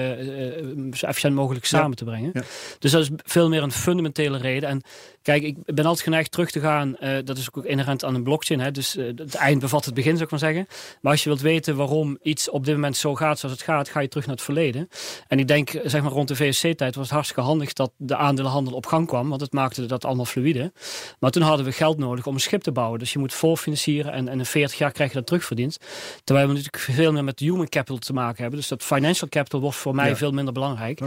zo efficiënt mogelijk samen ja. te brengen. Ja. Dus dat is veel meer een fundamentele reden. En kijk, ik ben altijd geneigd terug te gaan. dat is ook inherent aan een blockchain. Hè? Dus het eind bevat het begin, zou ik maar zeggen. Maar als je wilt weten waarom iets op dit moment zo gaat zoals het gaat, ga je terug naar het verleden. En ik denk, zeg maar rond de VSC-tijd was het hartstikke handig dat de aandelenhandel op gang kwam, want het maakte dat allemaal fluide. Maar toen hadden we geld nodig om een schip te bouwen. Dus je moet voorfinancieren en, en in 40 jaar krijg je dat terugverdiend. Terwijl we natuurlijk veel meer met human capital te maken hebben. Dus dat financial capital wordt voor mij Ja. veel minder belangrijk.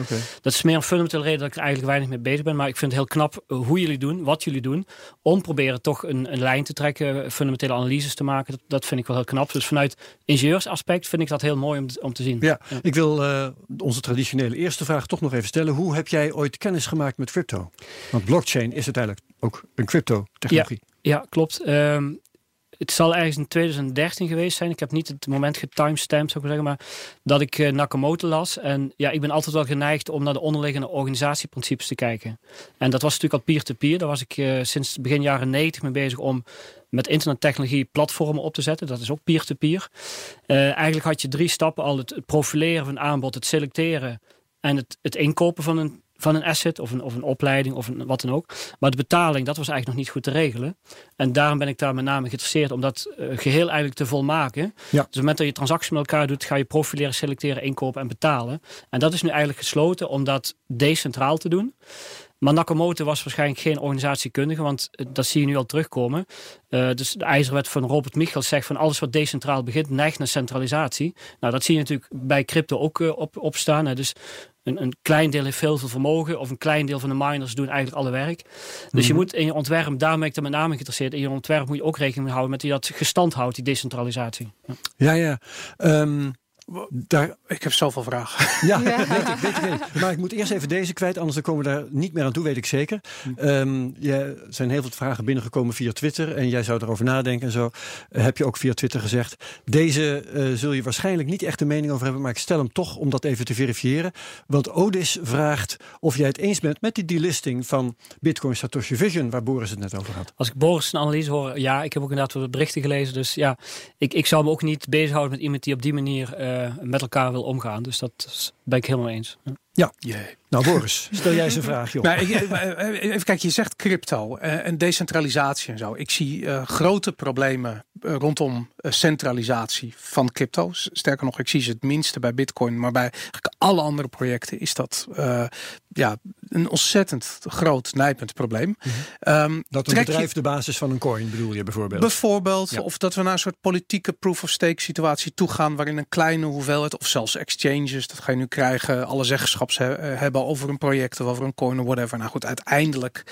Dat is meer een fundamentele reden dat ik er eigenlijk weinig mee bezig ben. Maar ik vind het heel knap eh, hoe jullie doen, wat jullie doen. Om proberen toch een, een lijn te trekken, fundamentele analyses te maken. Dat, dat vind ik wel heel knap. Dus vanuit ingenieursaspect vind ik dat heel mooi om, om te zien. Ja, ik wil eh, onze traditionele eerste vraag toch nog even stellen. Hoe heb jij ooit kennis gemaakt met crypto? Want blockchain is uiteindelijk ook een crypto-technologie. Ja, klopt. Ehm, het zal ergens in 2013 geweest zijn. Ik heb niet het moment getimestampt, zou ik zeggen, maar dat ik eh, Nakamoto las. En ja, ik ben altijd wel geneigd om naar de onderliggende organisatieprincipes te kijken. En dat was natuurlijk al peer-to-peer. Daar was ik eh, sinds begin jaren 90 mee bezig om met internettechnologie platformen op te zetten. Dat is ook peer-to-peer. Eh, eigenlijk had je drie stappen al. Het profileren van aanbod, het selecteren en het, het inkopen van een van een asset of een, of een opleiding of een, wat dan ook. Maar de betaling, dat was eigenlijk nog niet goed te regelen. En daarom ben ik daar met name geïnteresseerd om dat uh, geheel eigenlijk te volmaken. Ja. Dus op het moment dat je transacties met elkaar doet, ga je profileren, selecteren, inkopen en betalen. En dat is nu eigenlijk gesloten om dat decentraal te doen. Maar Nakamoto was waarschijnlijk geen organisatiekundige, want uh, dat zie je nu al terugkomen. Uh, dus de ijzerwet van Robert Michels zegt van alles wat decentraal begint, neigt naar centralisatie. Nou, dat zie je natuurlijk bij crypto ook uh, op, opstaan. Hè. Dus een, een, klein deel heeft veel, veel vermogen, of een klein deel van de miners doen eigenlijk alle werk. Dus mm -hmm. je moet in je ontwerp, daar ben ik er met name geïnteresseerd, in je ontwerp moet je ook rekening houden met die dat gestand houdt, die decentralisatie. Ja, ja. ja. Um, daar, ik heb zoveel vragen. Ja, ja. Weet, ik, weet, ik, weet ik. Maar ik moet eerst even deze kwijt, anders dan komen we daar niet meer aan toe, weet ik zeker. Um, er zijn heel veel vragen binnengekomen via Twitter en jij zou erover nadenken en zo. Uh, heb je ook via Twitter gezegd. Deze uh, zul je waarschijnlijk niet echt een mening over hebben, maar ik stel hem toch om dat even te verifiëren. Want Odis vraagt of jij het eens bent met die delisting van Bitcoin Satoshi Vision, waar Boris het net over had. Als ik Boris een analyse hoor, ja, ik heb ook inderdaad wat berichten gelezen. Dus ja, ik, ik zou me ook niet bezighouden met iemand die op die manier uh, met elkaar wil omgaan. Dus dat ben ik helemaal eens. Ja. Ja, yeah. Nou Boris, stel jij eens een vraag, joh. Nou, ik, even kijken, je zegt crypto en decentralisatie en zo. Ik zie uh, grote problemen rondom centralisatie van crypto's. Sterker nog, ik zie ze het minste bij bitcoin, maar bij alle andere projecten is dat ja, een ontzettend groot nijpend probleem. Mm -hmm. um, dat een bedrijf je, de basis van een coin bedoel je bijvoorbeeld? Bijvoorbeeld, ja. of dat we naar een soort politieke proof-of-stake situatie toe gaan, waarin een kleine hoeveelheid, of zelfs exchanges, dat ga je nu krijgen, alle zeggenschap he hebben over een project of over een coin of whatever. Nou goed, uiteindelijk.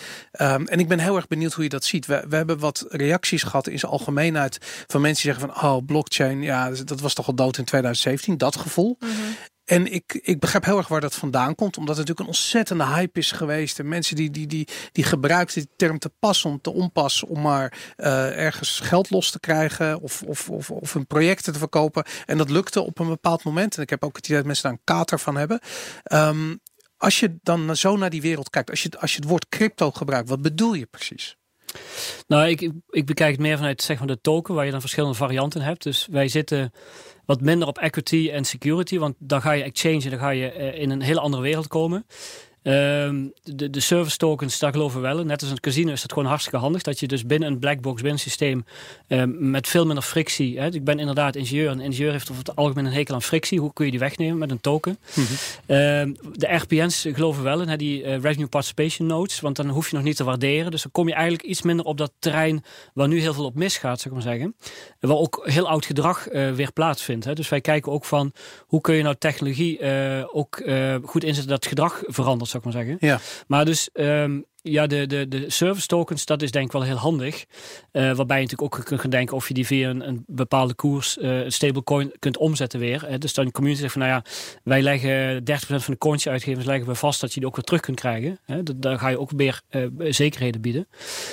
Um, en ik ben heel erg benieuwd hoe je dat ziet. We, we hebben wat reacties gehad in zijn algemeenheid van mensen die zeggen van, oh, blockchain, ja, dat was toch al dood in 2017, dat gevoel. Mm -hmm. En ik, ik begrijp heel erg waar dat vandaan komt. Omdat het natuurlijk een ontzettende hype is geweest. En mensen die, die, die, die gebruikten die term te pas om te onpas. Om maar uh, ergens geld los te krijgen. Of, of, of, of hun projecten te verkopen. En dat lukte op een bepaald moment. En ik heb ook het idee dat mensen daar een kater van hebben. Um, als je dan zo naar die wereld kijkt. Als je, als je het woord crypto gebruikt. Wat bedoel je precies? Nou, ik, ik bekijk het meer vanuit zeg maar, de token, waar je dan verschillende varianten hebt. Dus wij zitten wat minder op equity en security, want dan ga je exchange, dan ga je uh, in een hele andere wereld komen. Ehm, de, de service tokens, daar geloven we wel in. Net als een casino is dat gewoon hartstikke handig. Dat je dus binnen een blackbox, binnen een systeem, ehm, met veel minder frictie. Hè, ik ben inderdaad ingenieur. En een ingenieur heeft over het algemeen een hekel aan frictie. Hoe kun je die wegnemen met een token? Mhm. Ehm, de RPN's geloven wel in, hè, die uh, Revenue Participation Notes. Want dan hoef je nog niet te waarderen. Dus dan kom je eigenlijk iets minder op dat terrein waar nu heel veel op misgaat, zou ik maar zeggen. Waar ook heel oud gedrag uh, weer plaatsvindt. Hè. Dus wij kijken ook van, hoe kun je nou technologie uh, ook goed inzetten dat gedrag verandert, zou ik maar zeggen. Ja. Maar dus um, ja, de, de, de service tokens, dat is denk ik wel heel handig. Uh, waarbij je natuurlijk ook kunt gaan denken of je die via een, een bepaalde koers, uh, een stablecoin, kunt omzetten weer. Dus dan de community zegt van, nou ja, wij leggen 30% van de coins uitgevers leggen we vast dat je die ook weer terug kunt krijgen. Daar ga je ook weer zekerheden bieden.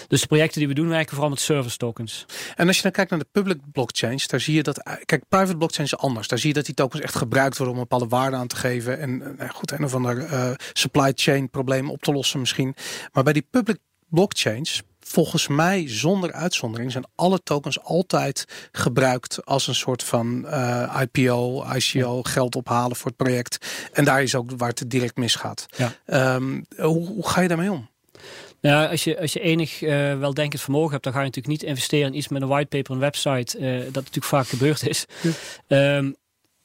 Dus de projecten die we doen werken vooral met service tokens. En als je dan kijkt naar de public blockchains, daar zie je dat, kijk, private blockchains is anders. Daar zie je dat die tokens echt gebruikt worden om een bepaalde waarde aan te geven. En goed, een of ander supply chain probleem op te lossen misschien. Maar bij die public blockchains, volgens mij zonder uitzondering, zijn alle tokens altijd gebruikt als een soort van uh, eh, IPO, ICO, geld ophalen voor het project. En daar is ook waar het direct misgaat. Ja. Um, hoe, hoe ga je daarmee om? Nou, als je, als je enig uh, wel denkend vermogen hebt, dan ga je natuurlijk niet investeren in iets met een whitepaper, een website, uh, dat natuurlijk vaak gebeurd is. Ja. Um,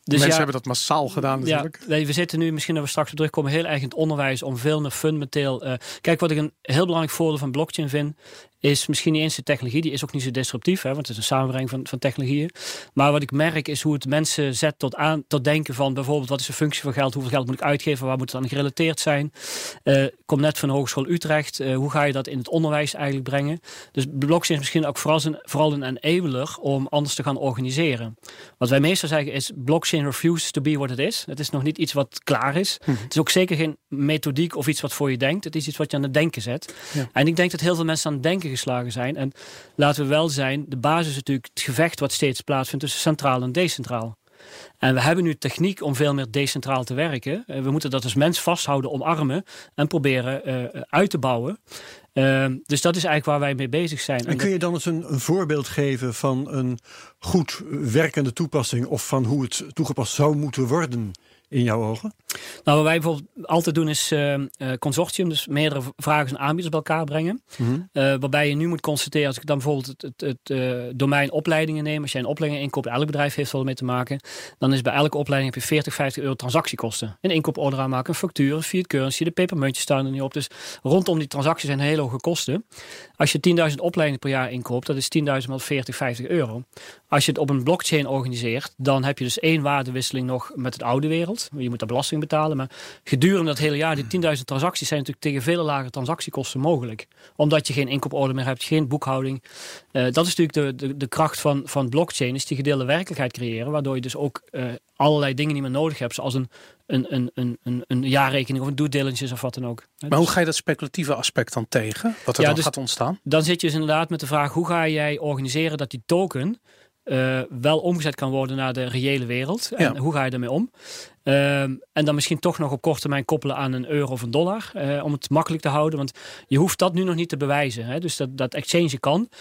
dus Mensen hebben dat massaal gedaan natuurlijk. Ja, we zitten nu, misschien dat we straks op terugkomen, heel erg in het onderwijs om veel meer fundamenteel... Uh, kijk, wat ik een heel belangrijk voordeel van blockchain vind, is misschien niet eens de technologie. Die is ook niet zo disruptief, hè, want het is een samenbreng van, van technologieën. Maar wat ik merk is hoe het mensen zet tot, aan, tot denken van bijvoorbeeld wat is de functie van geld, hoeveel geld moet ik uitgeven, waar moet het aan gerelateerd zijn. Uh, kom net van de Hogeschool Utrecht, uh, hoe ga je dat in het onderwijs eigenlijk brengen? Dus blockchain is misschien ook vooral een, vooral een enabler om anders te gaan organiseren. Wat wij meestal zeggen is blockchain refuses to be what it is. Het is nog niet iets wat klaar is. Hm. Het is ook zeker geen methodiek of iets wat voor je denkt. Het is iets wat je aan het denken zet. Ja. En ik denk dat heel veel mensen aan het denken geslagen zijn. En laten we wel zijn, de basis is natuurlijk het gevecht wat steeds plaatsvindt tussen centraal en decentraal. En we hebben nu techniek om veel meer decentraal te werken. Eh, we moeten dat als mens vasthouden, omarmen en proberen uh, uit te bouwen. Uh, dus dat is eigenlijk waar wij mee bezig zijn. En kun je dan eens een, een, voorbeeld geven van een goed werkende toepassing of van hoe het toegepast zou moeten worden? in jouw ogen? Nou, wat wij bijvoorbeeld altijd doen is uh, consortium, dus meerdere vragers en aanbieders bij elkaar brengen. Mhm. Eh, waarbij je nu moet constateren, als ik dan bijvoorbeeld het, het, het domein opleidingen neem, als jij een opleiding inkoopt, elk bedrijf heeft wel mee te maken, dan is bij elke opleiding heb je 40, 50 euro transactiekosten. Een inkooporder aanmaken, een factuur, een fiat currency, de pepermuntjes staan er niet op. Dus rondom die transacties zijn hele hoge kosten. Als je 10.000 opleidingen per jaar inkoopt, dat is 10.000 maal 40, 50 euro. Als je het op een blockchain organiseert, dan heb je dus één waardewisseling nog met het oude wereld. Je moet daar belasting betalen. Maar gedurende dat hele jaar, die 10.000 transacties zijn natuurlijk tegen veel lage transactiekosten mogelijk. Omdat je geen inkooporder meer hebt, geen boekhouding. Uh, dat is natuurlijk de, de, de, kracht van, van blockchain, is die gedeelde werkelijkheid creëren. Waardoor je dus ook uh, allerlei dingen niet meer nodig hebt. Zoals een, een, een, een, een jaarrekening of een due diligence of wat dan ook. Maar hoe ga je dat speculatieve aspect dan tegen? Wat er dan dus gaat ontstaan? Dan zit je dus inderdaad met de vraag, hoe ga jij organiseren dat die token uh, wel omgezet kan worden naar de reële wereld. En hoe ga je daarmee om? Uh, en dan misschien toch nog op korte termijn koppelen aan een euro of een dollar. Uh, om het makkelijk te houden. Want je hoeft dat nu nog niet te bewijzen. Hè? Dus dat, dat exchange kan. Uh,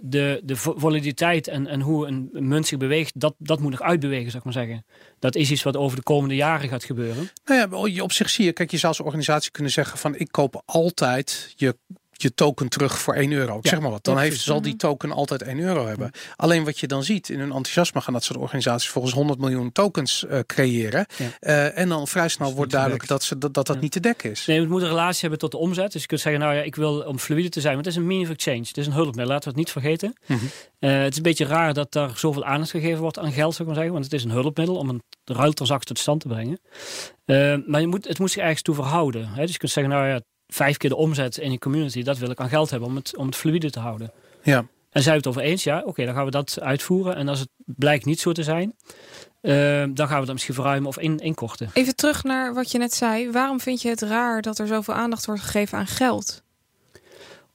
de, de volatiliteit en, en hoe een munt zich beweegt, dat, dat moet nog uitbewegen, zou ik maar zeggen. Dat is iets wat over de komende jaren gaat gebeuren. Nou ja, op zich zie je, kijk, je zou als organisatie kunnen zeggen van ik koop altijd je je token terug voor 1 euro. zeg maar wat. Dan heeft, zal die token altijd 1 euro hebben. Alleen wat je dan ziet in hun enthousiasme gaan dat soort organisaties volgens 100 miljoen tokens uh, creëren. Uh, en dan vrij snel wordt duidelijk dat, ze, dat dat, dat niet te dekken is. Nee, het moet een relatie hebben tot de omzet. Dus je kunt zeggen, nou ja, ik wil om fluide te zijn. Want het is een mean of exchange. Het is een hulpmiddel. Laten we het niet vergeten. Mm -hmm. uh, het is een beetje raar dat daar zoveel aandacht gegeven wordt aan geld, zou ik maar zeggen. Want het is een hulpmiddel om een ruiltransactie tot stand te brengen. maar je moet, het moet zich ergens toe verhouden. Hè? Dus je kunt zeggen, nou ja, vijf keer de omzet in je community, dat wil ik aan geld hebben om het, om het fluide te houden. Ja. En zijn we het over eens? Ja, oké, dan gaan we dat uitvoeren. En als het blijkt niet zo te zijn, uh, dan gaan we dat misschien verruimen of in, inkorten. Even terug naar wat je net zei. Waarom vind je het raar dat er zoveel aandacht wordt gegeven aan geld?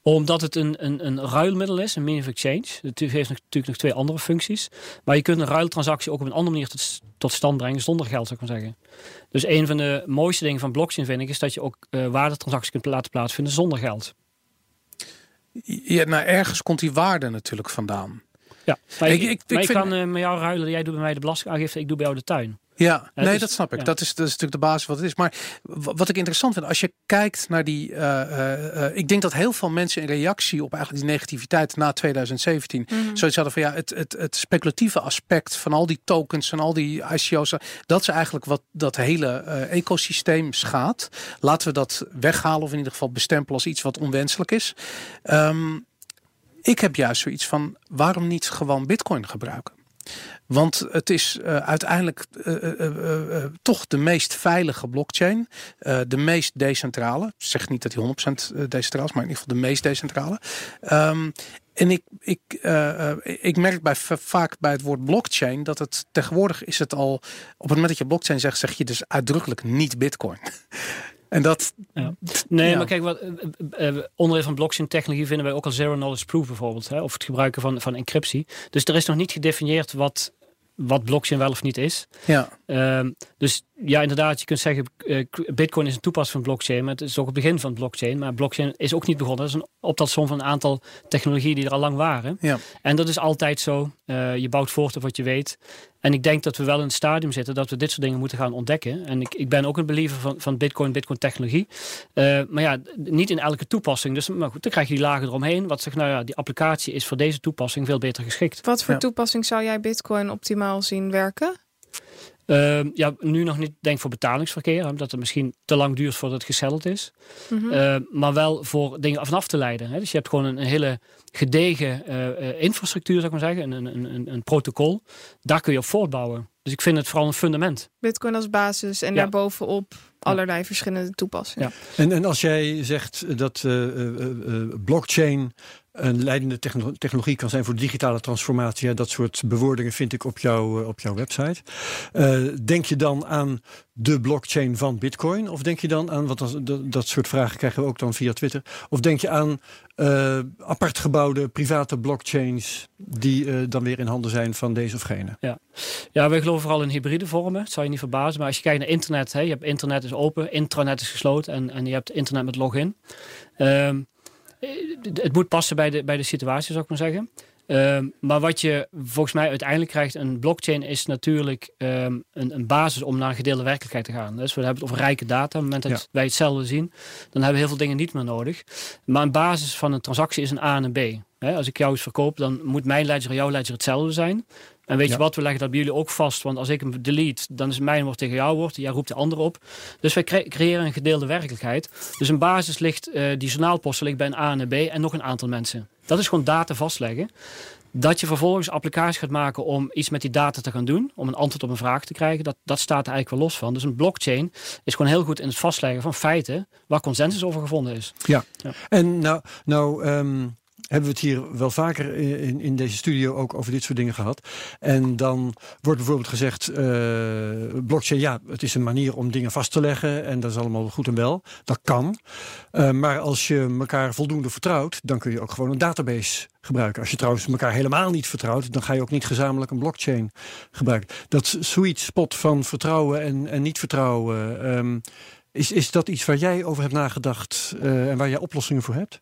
Omdat het een, een, een ruilmiddel is, een mean of exchange. Het heeft natuurlijk nog twee andere functies. Maar je kunt een ruiltransactie ook op een andere manier tot, tot stand brengen zonder geld, zou ik maar zeggen. Dus een van de mooiste dingen van blockchain vind ik is dat je ook uh, waardetransacties kunt laten plaatsvinden zonder geld. Ja, nou ergens komt die waarde natuurlijk vandaan. Ja, maar ik, ik, ik, kan uh, met jou ruilen. Jij doet bij mij de belastingaangifte, ik doe bij jou de tuin. Ja, nee, dus- dat snap ik. Dat, is, dat is natuurlijk de basis wat het is. Maar wat ik interessant vind, als je kijkt naar die. Uh, ik denk dat heel veel mensen in reactie op eigenlijk die negativiteit na 2017. Mm -hmm. zoiets hadden van ja, het, het, het speculatieve aspect van al die tokens en al die ICO's. Dat is eigenlijk wat dat hele ecosysteem schaadt. Laten we dat weghalen of in ieder geval bestempelen als iets wat onwenselijk is. Um, ik heb juist zoiets van waarom niet gewoon Bitcoin gebruiken? Want het is uh, uiteindelijk uh, uh, toch de meest veilige blockchain. de meest decentrale. Ik zeg niet dat hij 100% decentraal is, maar in ieder geval de meest decentrale. Um, en ik, ik, ik merk bij, vaak bij het woord blockchain dat het tegenwoordig is het al. Op het moment dat je blockchain zegt, zeg je dus uitdrukkelijk niet Bitcoin. En dat. Ja. Nee, maar kijk, wat, uh, onderdeel van blockchain technologie vinden wij ook al zero knowledge proof bijvoorbeeld. Hè, of het gebruiken van, van encryptie. Dus er is nog niet gedefinieerd wat wat blockchain wel of niet is. Ja. Ehm, dus ja, inderdaad, je kunt zeggen, uh, Bitcoin is een toepassing van blockchain, maar het is ook het begin van blockchain. Maar blockchain is ook niet begonnen. Dat is een optelsom van een aantal technologieën die er al lang waren. Ja. En dat is altijd zo. Uh, je bouwt voort op wat je weet. En ik denk dat we wel in het stadium zitten dat we dit soort dingen moeten gaan ontdekken. En ik, ik ben ook een believer van, van Bitcoin, Bitcoin-technologie. Uh, maar ja, niet in elke toepassing. Dus maar goed, dan krijg je die lagen eromheen. Wat zegt, nou ja, die applicatie is voor deze toepassing veel beter geschikt. Wat voor toepassing zou jij Bitcoin optimaal zien werken? Uh, ja, nu nog niet denk voor betalingsverkeer, omdat het misschien te lang duurt voordat het gesetteld is. Mm -hmm. maar wel voor dingen vanaf te leiden. Hè. Dus je hebt gewoon een, een hele gedegen uh, infrastructuur, zou ik maar zeggen, een, een, een, een, protocol. Daar kun je op voortbouwen. Dus ik vind het vooral een fundament. Bitcoin als basis en ja. daarbovenop allerlei verschillende toepassingen. Ja. En, en als jij zegt dat blockchain een leidende technologie kan zijn voor digitale transformatie. Dat soort bewoordingen vind ik op, jou, op jouw website. Uh, denk je dan aan de blockchain van Bitcoin? Of denk je dan aan, wat dat, dat soort vragen krijgen we ook dan via Twitter. Of denk je aan uh, apart gebouwde private blockchains die dan weer in handen zijn van deze of gene? Ja, ja wij geloven vooral in hybride vormen. Dat zou je niet verbazen. Maar als je kijkt naar internet, hè, je hebt internet is open, intranet is gesloten en, en je hebt internet met login. Uh, het moet passen bij de, bij de situatie, zou ik maar zeggen. Um, maar wat je volgens mij uiteindelijk krijgt, een blockchain is natuurlijk um, een, een, basis om naar een gedeelde werkelijkheid te gaan. Dus we hebben het over rijke data. Op het moment dat ja. wij hetzelfde zien, dan hebben we heel veel dingen niet meer nodig. Maar een basis van een transactie is een A en een B. He, als ik jou iets verkoop, dan moet mijn ledger en jouw ledger hetzelfde zijn. En weet je wat, we leggen dat bij jullie ook vast. Want als ik hem delete, dan is mijn woord tegen jouw woord. Jij roept de andere op. Dus wij cre creëren een gedeelde werkelijkheid. Dus een basis ligt, uh, die journaalposten ligt bij een A en een B en nog een aantal mensen. Dat is gewoon data vastleggen. Dat je vervolgens applicaties gaat maken om iets met die data te gaan doen. Om een antwoord op een vraag te krijgen. Dat, dat staat er eigenlijk wel los van. Dus een blockchain is gewoon heel goed in het vastleggen van feiten. Waar consensus over gevonden is. Ja, ja. en nou... nou um hebben we het hier wel vaker in, in deze studio ook over dit soort dingen gehad. En dan wordt bijvoorbeeld gezegd, uh, blockchain, ja, het is een manier om dingen vast te leggen en dat is allemaal goed en wel. Dat kan. Uh, maar als je elkaar voldoende vertrouwt, dan kun je ook gewoon een database gebruiken. Als je trouwens elkaar helemaal niet vertrouwt, dan ga je ook niet gezamenlijk een blockchain gebruiken. Dat sweet spot van vertrouwen en, en niet vertrouwen. Um, is, is dat iets waar jij over hebt nagedacht uh, en waar jij oplossingen voor hebt?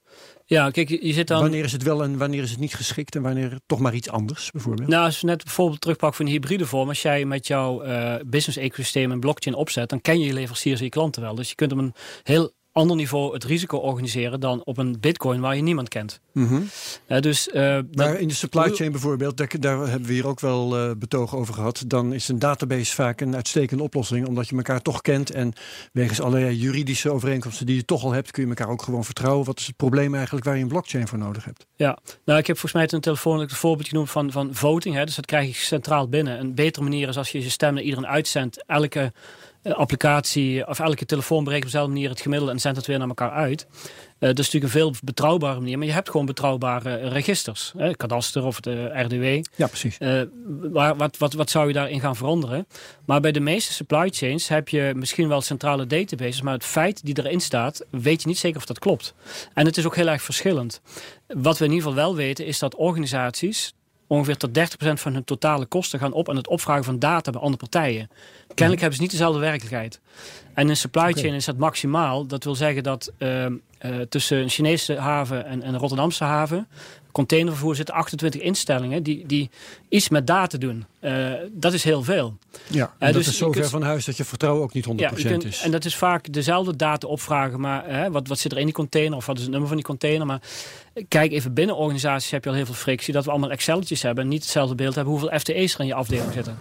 Ja, kijk, je zit dan... Wanneer is het wel en wanneer is het niet geschikt en wanneer toch maar iets anders bijvoorbeeld? Nou, als je net bijvoorbeeld terugpakt van een hybride vorm. Als jij met jouw uh, business ecosysteem een blockchain opzet, dan ken je je leveranciers en je klanten wel. Dus je kunt op een heel ander niveau het risico organiseren dan op een bitcoin waar je niemand kent. Mm -hmm. uh, dus, uh, maar in de supply chain bijvoorbeeld, daar, daar, hebben we hier ook wel uh, betogen over gehad. Dan is een database vaak een uitstekende oplossing, omdat je elkaar toch kent. En wegens allerlei juridische overeenkomsten die je toch al hebt, kun je elkaar ook gewoon vertrouwen. Wat is het probleem eigenlijk waar je een blockchain voor nodig hebt? Ja, nou ik heb volgens mij een telefoon voorbeeld genoemd van, van voting. Hè, dus dat krijg je centraal binnen. Een betere manier is als je je stem naar iedereen uitzendt. Elke applicatie of elke telefoon berekent op dezelfde manier het gemiddelde en zendt het weer naar elkaar uit. Uh, dat is natuurlijk een veel betrouwbare manier, maar je hebt gewoon betrouwbare registers. Hè? Kadaster of de RDW. Ja, precies. Uh, waar, wat, wat, wat zou je daarin gaan veranderen? Maar bij de meeste supply chains heb je misschien wel centrale databases, maar het feit die erin staat, weet je niet zeker of dat klopt. En het is ook heel erg verschillend. Wat we in ieder geval wel weten, is dat organisaties ongeveer tot 30% van hun totale kosten gaan op aan het opvragen van data bij andere partijen. Kennelijk hebben ze niet dezelfde werkelijkheid. En in supply chain is dat maximaal. Dat wil zeggen dat uh, tussen een Chinese haven en een Rotterdamse haven containervervoer zitten 28 instellingen die, die iets met data doen. Uh, dat is heel veel. Ja, en dat dus is zo ver van huis dat je vertrouwen ook niet 100% ja, kunt, is. En dat is vaak dezelfde data opvragen, maar wat, wat zit er in die container of wat is het nummer van die container. Maar kijk even binnen organisaties heb je al heel veel frictie dat we allemaal Excelletjes hebben en niet hetzelfde beeld hebben hoeveel FTE's er in je afdeling zitten.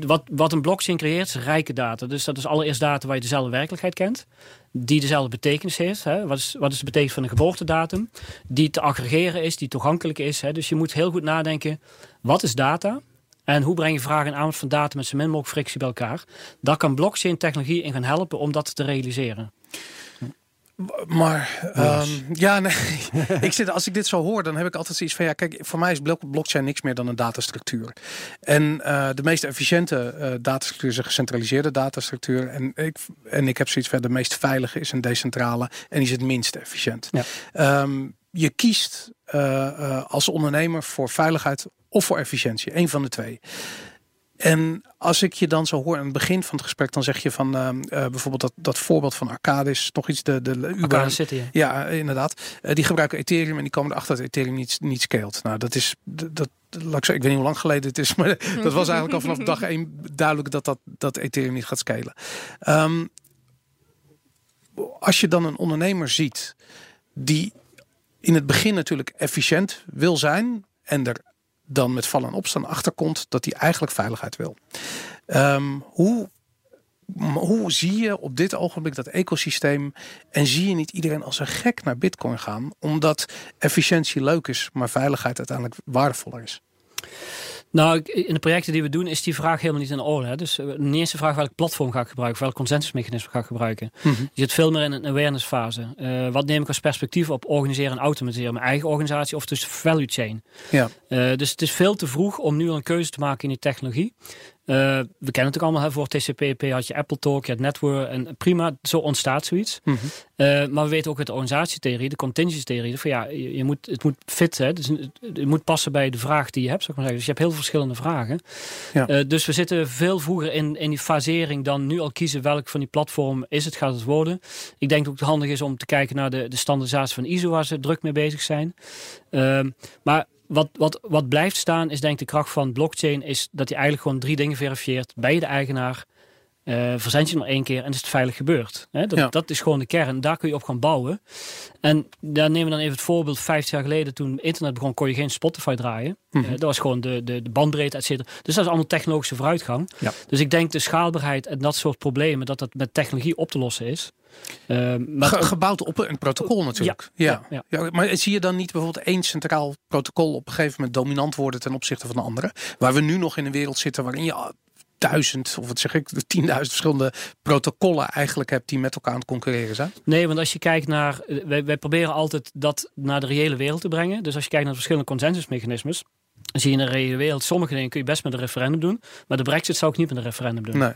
Wat, wat een blockchain creëert is rijke data. Dus dat is allereerst data waar je dezelfde werkelijkheid kent. Die dezelfde betekenis heeft. Hè. Wat, is, wat is de betekenis van een geboortedatum? Die te aggregeren is, die toegankelijk is. Hè. Dus je moet heel goed nadenken. Wat is data? En hoe breng je vragen en aanbod van data met zo min mogelijk frictie bij elkaar? Daar kan blockchain technologie in gaan helpen om dat te realiseren. Maar um, ja, nee. ik zit, als ik dit zo hoor, dan heb ik altijd zoiets van ja, kijk, voor mij is blockchain niks meer dan een datastructuur. En uh, de meest efficiënte uh, datastructuur is een gecentraliseerde datastructuur. En ik, en ik heb zoiets van de meest veilige is een decentrale en die is het minst efficiënt. Ja. Um, je kiest uh, als ondernemer voor veiligheid of voor efficiëntie, een van de twee. En als ik je dan zo hoor aan het begin van het gesprek, dan zeg je van uh, uh, bijvoorbeeld dat, dat voorbeeld van Arcadis, nog iets, de, de Uber. City. Ja, inderdaad. Uh, die gebruiken Ethereum en die komen erachter dat Ethereum niet, niet scaled. Nou, dat is, dat, dat laat ik, zeggen, ik weet niet hoe lang geleden het is, maar dat was eigenlijk al vanaf dag één duidelijk dat, dat, dat Ethereum niet gaat scalen. Um, als je dan een ondernemer ziet die in het begin natuurlijk efficiënt wil zijn en er dan met vallen en opstaan achterkomt dat hij eigenlijk veiligheid wil. Um, hoe, hoe zie je op dit ogenblik dat ecosysteem en zie je niet iedereen als een gek naar Bitcoin gaan, omdat efficiëntie leuk is, maar veiligheid uiteindelijk waardevoller is? Nou, in de projecten die we doen is die vraag helemaal niet in orde. Hè. Dus de eh, eerste vraag welk platform ga ik gebruiken, welk consensusmechanisme ga ik gebruiken. Mm Je zit veel meer in een awareness fase. Uh, wat neem ik als perspectief op organiseren en automatiseren? Mijn eigen organisatie of dus value chain? Ja. Uh, dus het is veel te vroeg om nu al een keuze te maken in die technologie. Uh, we kennen het ook allemaal, hè, voor TCP/IP had je Apple Talk, je had Network en prima, zo ontstaat zoiets. Mm -hmm. uh, maar we weten ook uit de organisatietheorie, de contingency theorie, van ja, je, je, moet, het moet fit, hè, dus het moet passen bij de vraag die je hebt, zou ik maar zeggen. Dus je hebt heel veel verschillende vragen. Ja. Uh, dus we zitten veel vroeger in, in die fasering dan nu al kiezen welk van die platform is het, gaat het worden. Ik denk dat het handig is om te kijken naar de, de standaardisatie van ISO, waar ze druk mee bezig zijn. Ehm, maar wat, wat, wat blijft staan is denk ik de kracht van blockchain is dat hij eigenlijk gewoon drie dingen verifieert. bij de eigenaar, uh, verzend je maar één keer en is het veilig gebeurd. dat, dat is gewoon de kern. Daar kun je op gaan bouwen. En daar nemen we dan even het voorbeeld. Vijftig jaar geleden toen internet begon kon je geen Spotify draaien. Mm dat was gewoon de, de, de bandbreedte, et cetera. Dus dat is allemaal technologische vooruitgang. Dus ik denk de schaalbaarheid en dat soort problemen, dat dat met technologie op te lossen is. Uh, gebouwd op een protocol natuurlijk. Ja, ja, ja. maar zie je dan niet bijvoorbeeld één centraal protocol op een gegeven moment dominant worden ten opzichte van de andere? Waar we nu nog in een wereld zitten waarin je duizend, of wat zeg ik, tienduizend verschillende protocollen eigenlijk hebt die met elkaar aan het concurreren zijn? Nee, want als je kijkt naar, eh, wij, wij proberen altijd dat naar de reële wereld te brengen. Dus als je kijkt naar de verschillende consensusmechanismes, zie je in de reële wereld, sommige dingen kun je best met een referendum doen. Maar de brexit zou ik niet met een referendum doen. Nee.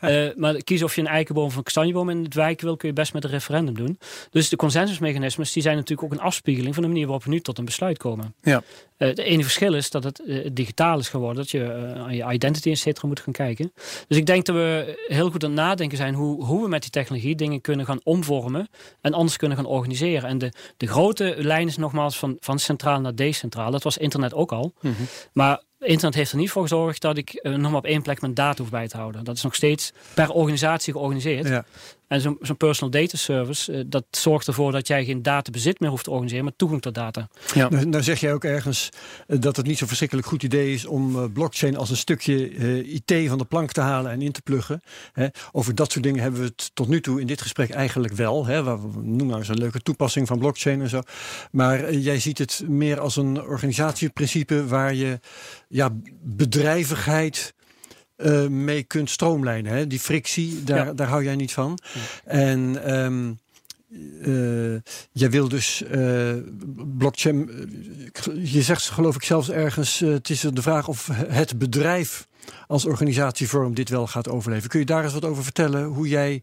uh, maar kies of je een eikenboom of een kastanjeboom in het wijk wil, kun je best met een referendum doen. Dus de consensusmechanismes die zijn natuurlijk ook een afspiegeling van de manier waarop we nu tot een besluit komen. Ja. Uh, het enige verschil is dat het uh, digitaal is geworden. Dat je aan je identity et cetera moet gaan kijken. Dus ik denk dat we heel goed aan het nadenken zijn hoe, hoe we met die technologie dingen kunnen gaan omvormen. En anders kunnen gaan organiseren. En de, de grote lijn is nogmaals van, van centraal naar decentraal. Dat was internet ook al. Mm -hmm. Maar internet heeft er niet voor gezorgd dat ik uh, nog maar op één plek mijn data hoef bij te houden. Dat is nog steeds per organisatie georganiseerd. Ja. En zo'n zo personal data service, uh, dat zorgt ervoor dat jij geen databezit meer hoeft te organiseren, maar toegang tot data. Ja. Nou, nou zeg jij ook ergens uh, dat het niet zo verschrikkelijk goed idee is om blockchain als een stukje IT van de plank te halen en in te pluggen. Hè. Over dat soort dingen hebben we het tot nu toe in dit gesprek eigenlijk wel. Hè. We noemen nou eens een leuke toepassing van blockchain en zo. Maar jij ziet het meer als een organisatieprincipe waar je ja, bedrijvigheid uh, mee kunt stroomlijnen. Hè? Die frictie, daar, daar hou jij niet van. En um, uh, jij wil dus uh, blockchain. Je zegt geloof ik zelfs ergens. het is de vraag of het bedrijf als organisatievorm dit wel gaat overleven. Kun je daar eens wat over vertellen? Hoe jij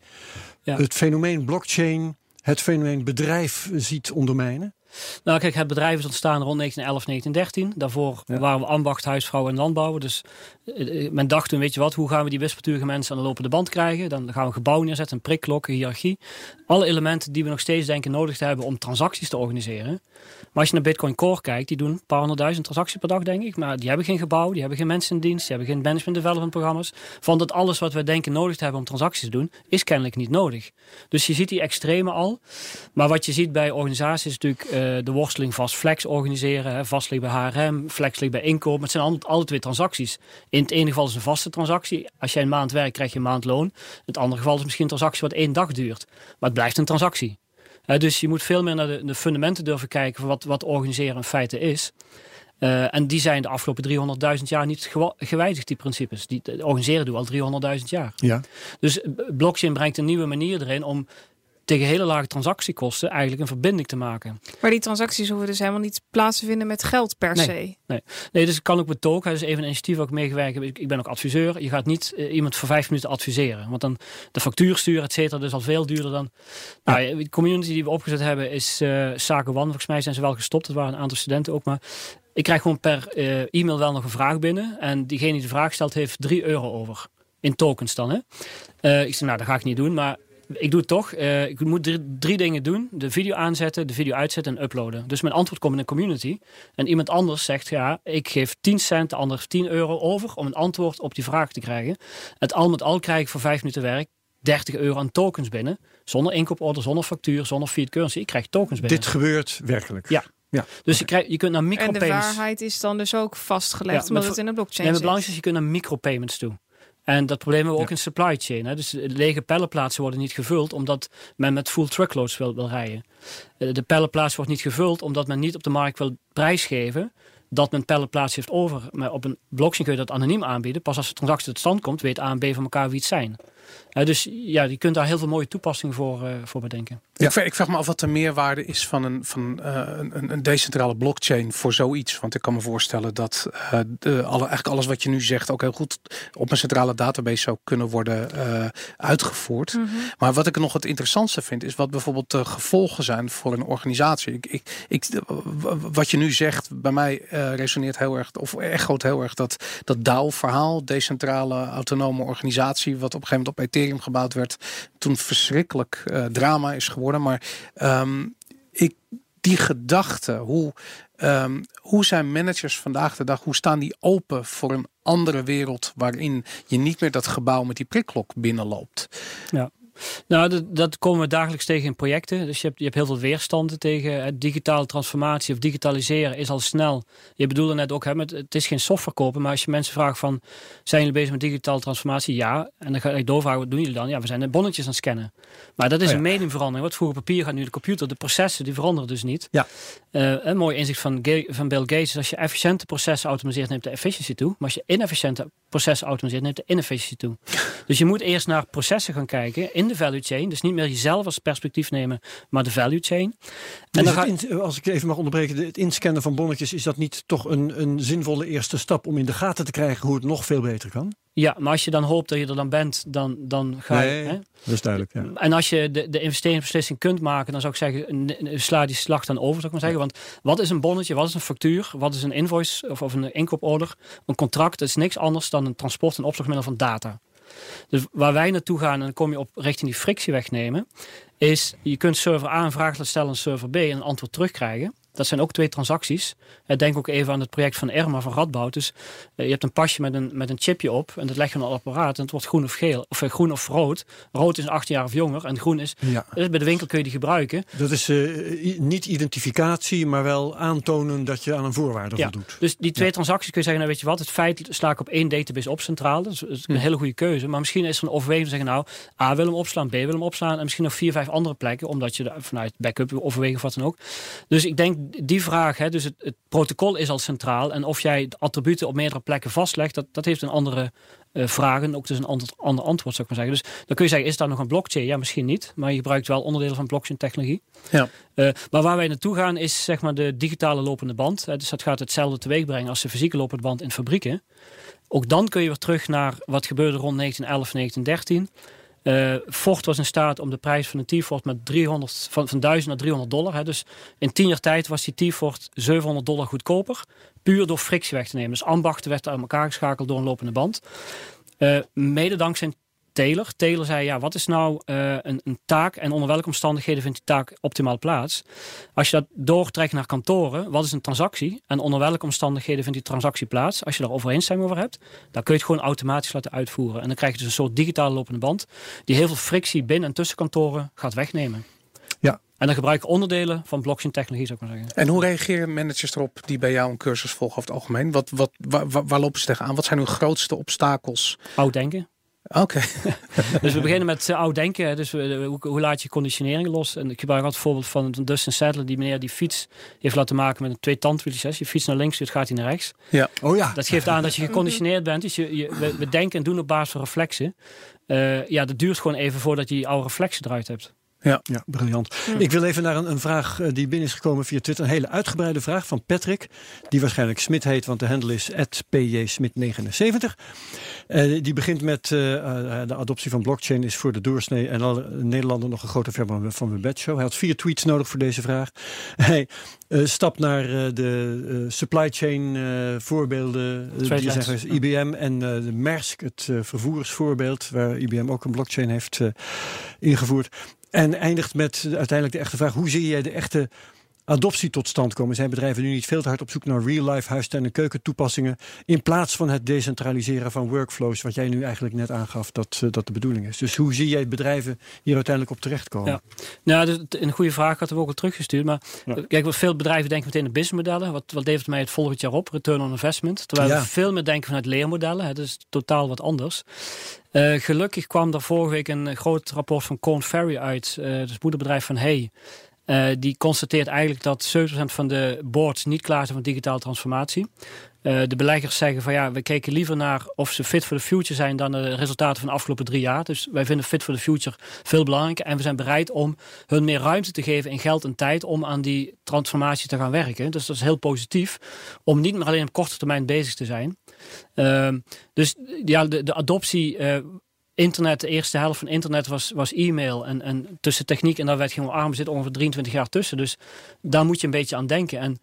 ja. het fenomeen blockchain, het fenomeen bedrijf ziet ondermijnen? Nou kijk, het bedrijf is ontstaan rond 1911, 1913. Daarvoor waren we ambacht, huisvrouw en landbouwer. Dus uh, men dacht toen, weet je wat, hoe gaan we die wispelturige mensen aan de lopende band krijgen? Dan gaan we een gebouw neerzetten, een prikklok, een hiërarchie. Alle elementen die we nog steeds denken nodig te hebben om transacties te organiseren. Als je naar Bitcoin Core kijkt, die doen een paar honderdduizend transacties per dag, denk ik. Maar die hebben geen gebouw, die hebben geen mensen in dienst, die hebben geen management development programma's. Van dat alles wat we denken nodig te hebben om transacties te doen, is kennelijk niet nodig. Dus je ziet die extreme al. Maar wat je ziet bij organisaties is natuurlijk uh, de worsteling vast flex organiseren. Vast ligt bij HRM, flex ligt bij inkoop. Maar het zijn altijd, alle twee transacties. In het ene geval is een vaste transactie. Als jij een maand werkt, krijg je een maand loon. In het andere geval is misschien een transactie wat één dag duurt. Maar het blijft een transactie. Uh, dus je moet veel meer naar de, de fundamenten durven kijken van wat, wat organiseren in feite is. Uh, en die zijn de afgelopen 300.000 jaar niet gewijzigd, die principes. Die organiseren doen al 300.000 jaar. Ja. Dus blockchain brengt een nieuwe manier erin om tegen hele lage transactiekosten eigenlijk een verbinding te maken. Maar die transacties hoeven dus helemaal niet plaats te vinden met geld per nee, se. Nee. nee, dus ik kan ook met token. Dat is even een initiatief waar ik meegewerkt heb. Ik ben ook adviseur. Je gaat niet uh, iemand voor vijf minuten adviseren. Want dan de factuur sturen, et cetera, dus al veel duurder dan. Ja. Nou, de community die we opgezet hebben is uh, Zaken One. Volgens mij zijn ze wel gestopt. Het waren een aantal studenten ook. Maar ik krijg gewoon per uh, e-mail wel nog een vraag binnen. En diegene die de vraag stelt heeft 3 euro over. In tokens dan. Hè? Uh, ik zeg, nou dat ga ik niet doen. Maar ik doe het toch. Uh, ik moet drie, drie, dingen doen. De video aanzetten, de video uitzetten en uploaden. Dus mijn antwoord komt in een community. En iemand anders zegt, ja, ik geef 10 cent, de ander 10 euro over... om een antwoord op die vraag te krijgen. Het al met al krijg ik voor 5 minuten werk 30 euro aan tokens binnen. Zonder inkooporder, zonder factuur, zonder fiat currency. Ik krijg tokens binnen. Dit gebeurt werkelijk? Ja. Ja. Dus je, krijgt, je kunt naar micropayments... En de waarheid is dan dus ook vastgelegd, ja, omdat het in de blockchain nee, het belangrijkste is, je kunt naar micropayments toe. En dat probleem hebben we ook in supply chain. Hè. Dus lege pellenplaatsen worden niet gevuld omdat men met full truckloads wil, wil rijden. De pellenplaats wordt niet gevuld omdat men niet op de markt wil prijsgeven dat men pellenplaats heeft over. Maar op een blockchain kun je dat anoniem aanbieden. Pas als de transactie tot stand komt, weet A en B van elkaar wie het zijn. Uh, dus ja, je kunt daar heel veel mooie toepassingen voor, uh, voor bedenken. Ja. Ik, ik, vraag me af wat de meerwaarde is van, een, van uh, een, een, decentrale blockchain voor zoiets. Want ik kan me voorstellen dat de, alle, eigenlijk alles wat je nu zegt ook heel goed op een centrale database zou kunnen worden uitgevoerd. Mm -hmm. Maar wat ik nog het interessantste vind, is wat bijvoorbeeld de gevolgen zijn voor een organisatie. Ik, ik, ik wat je nu zegt, bij mij resoneert heel erg, of echoot heel erg dat, dat DAO-verhaal, decentrale autonome organisatie, wat op een gegeven moment op Ethereum gebouwd werd, toen verschrikkelijk uh, drama is geworden. Maar um, ik, die gedachte, hoe, um, hoe zijn managers vandaag de dag, hoe staan die open voor een andere wereld waarin je niet meer dat gebouw met die prikklok binnenloopt? Ja. Nou, dat, dat, komen we dagelijks tegen in projecten. Dus je hebt, je hebt heel veel weerstanden tegen het digitale transformatie of digitaliseren is al snel. Je bedoelde net ook, hè, met, het is geen software kopen, maar als je mensen vraagt van, zijn jullie bezig met digitale transformatie? Ja. En dan ga ik doorvragen, wat doen jullie dan? Ja, we zijn de bonnetjes aan het scannen. Maar dat is oh ja. een mediumverandering. Wat vroeger papier gaat nu de computer. De processen, die veranderen dus niet. Ja. Uh, een mooi inzicht van, van Bill Gates is als je efficiënte processen automatiseert, neemt de efficiëntie toe. Maar als je inefficiënte processen automatiseert, neemt de inefficiëntie toe. dus je moet eerst naar processen gaan kijken in de value chain. Dus niet meer jezelf als perspectief nemen, maar de value chain. En dan ga... in, als ik even mag onderbreken, het inscannen van bonnetjes, is dat niet toch een, een zinvolle eerste stap om in de gaten te krijgen hoe het nog veel beter kan? Ja, maar als je dan hoopt dat je er dan bent, dan, dan ga je... Nee, hè? dat is duidelijk, ja. En als je de, de investeringsbeslissing kunt maken, dan zou ik zeggen, sla die slag dan over, zou ik maar zeggen. Want wat is een bonnetje, wat is een factuur, wat is een invoice of, of een inkooporder? Een contract is niks anders dan een transport- en opslagmiddel van data. Dus waar wij naartoe gaan, en dan kom je op richting die frictie wegnemen, is je kunt server A een vraag stellen aan server B en een antwoord terugkrijgen. Dat zijn ook twee transacties. Denk ook even aan het project van Erma van Radboud. Dus je hebt een pasje met een, met een chipje op en dat leg je op een apparaat en het wordt groen of geel. Of groen of rood. Rood is 18 jaar of jonger en groen is... Ja. Dus bij de winkel kun je die gebruiken. Dat is uh, niet identificatie, maar wel aantonen dat je aan een voorwaarde ja. voldoet. Dus die twee ja. transacties kun je zeggen, nou weet je wat, het feit sla ik op één database op centraal. Dat is, dat is een hele goede keuze. Maar misschien is er een overweging zeggen, nou, A wil hem opslaan, B wil hem opslaan en misschien nog vier, vijf andere plekken, omdat je vanuit backup overwegen of wat dan ook. Dus ik denk die vraag Hè, dus het, het, protocol is al centraal. En of jij de attributen op meerdere plekken vastlegt, dat, dat heeft een andere uh, vraag. En ook dus een ander, ander antwoord, zou ik maar zeggen. Dus dan kun je zeggen, is daar nog een blockchain? Ja, misschien niet. Maar je gebruikt wel onderdelen van blockchain technologie. Ja. Uh, maar waar wij naartoe gaan is zeg maar de digitale lopende band. Hè, dus dat gaat hetzelfde teweeg brengen als de fysieke lopende band in fabrieken. Ook dan kun je weer terug naar wat gebeurde rond 1911, 1913. Uh, was in staat om de prijs van een T-Ford met 300, van, van 1000 naar 300 dollar. Hè. Dus in 10 jaar tijd was die T-Ford 700 dollar goedkoper. Puur door frictie weg te nemen. Dus ambachten werd uit elkaar geschakeld door een lopende band. Uh, mede dankzij Taylor. Taylor zei, ja, wat is nou uh, een, een, taak en onder welke omstandigheden vindt die taak optimaal plaats? Als je dat doortrekt naar kantoren, wat is een transactie? En onder welke omstandigheden vindt die transactie plaats? Als je daar overeenstemming over hebt, dan kun je het gewoon automatisch laten uitvoeren. En dan krijg je dus een soort digitale lopende band die heel veel frictie binnen en tussen kantoren gaat wegnemen. Ja. En dan gebruik ik onderdelen van blockchain technologie, zou ik maar zeggen. En hoe reageren managers erop die bij jou een cursus volgen over het algemeen? Wat, wat, waar, waar lopen ze tegenaan? Wat zijn hun grootste obstakels? Oud denken. Oké. dus we beginnen met uh, oud denken. Dus hoe, hoe, laat je conditionering los? En ik gebruik altijd het voorbeeld van Dustin Sadler, die meneer die fiets heeft laten maken met een twee tandwieltjes. Je fiets naar links, het gaat hij naar rechts. Ja. Oh ja. Dat geeft aan dat je geconditioneerd bent. Dus je, je we, denken en doen op basis van reflexen. Uh, ja, dat duurt gewoon even voordat je die oude reflexen eruit hebt. Ja, ja briljant. Ik wil even naar een, een, vraag eh, die binnen is gekomen via Twitter. Een hele uitgebreide vraag van Patrick. Die waarschijnlijk Smit heet, want de handle is pjsmit79. Uh, die begint met uh, de adoptie van blockchain is voor de doorsnee en alle Nederlander nog een grote ver van mijn bedshow. Hij had vier tweets nodig voor deze vraag. Hij stapt naar de supply chain voorbeelden. die zeggen IBM en de Maersk, het vervoersvoorbeeld, waar IBM ook een blockchain heeft ingevoerd. En eindigt met uiteindelijk de echte vraag: hoe zie jij de echte adoptie tot stand komen? Zijn bedrijven nu niet veel te hard op zoek naar real-life huistuin- en keukentoepassingen in plaats van het decentraliseren van workflows, wat jij nu eigenlijk net aangaf dat, uh, dat de bedoeling is? Dus hoe zie jij bedrijven hier uiteindelijk op terechtkomen? Ja, nou, dus een goede vraag hadden we ook al teruggestuurd. Maar ja. kijk, wat veel bedrijven denken meteen de businessmodellen. Wat, wat levert mij het volgend jaar op? Return on investment. Terwijl ja. we veel meer denken vanuit leermodellen. Het is totaal wat anders. Uh, gelukkig kwam er vorige week een groot rapport van Corn Ferry uit, uh, het moederbedrijf van Hey. Uh, die constateert eigenlijk dat 70% van de boards niet klaar zijn voor digitale transformatie. De beleggers zeggen van ja, we kijken liever naar of ze fit for the future zijn dan de resultaten van de afgelopen drie jaar. Dus wij vinden fit for the future veel belangrijker. En we zijn bereid om hun meer ruimte te geven in geld en tijd om aan die transformatie te gaan werken. Dus dat is heel positief om niet meer alleen op korte termijn bezig te zijn. Uh, dus ja, de, de adoptie uh, internet, de eerste helft van internet was, was e-mail. En, en tussen techniek en daar werd gewoon arm zit ongeveer 23 jaar tussen. Dus daar moet je een beetje aan denken. En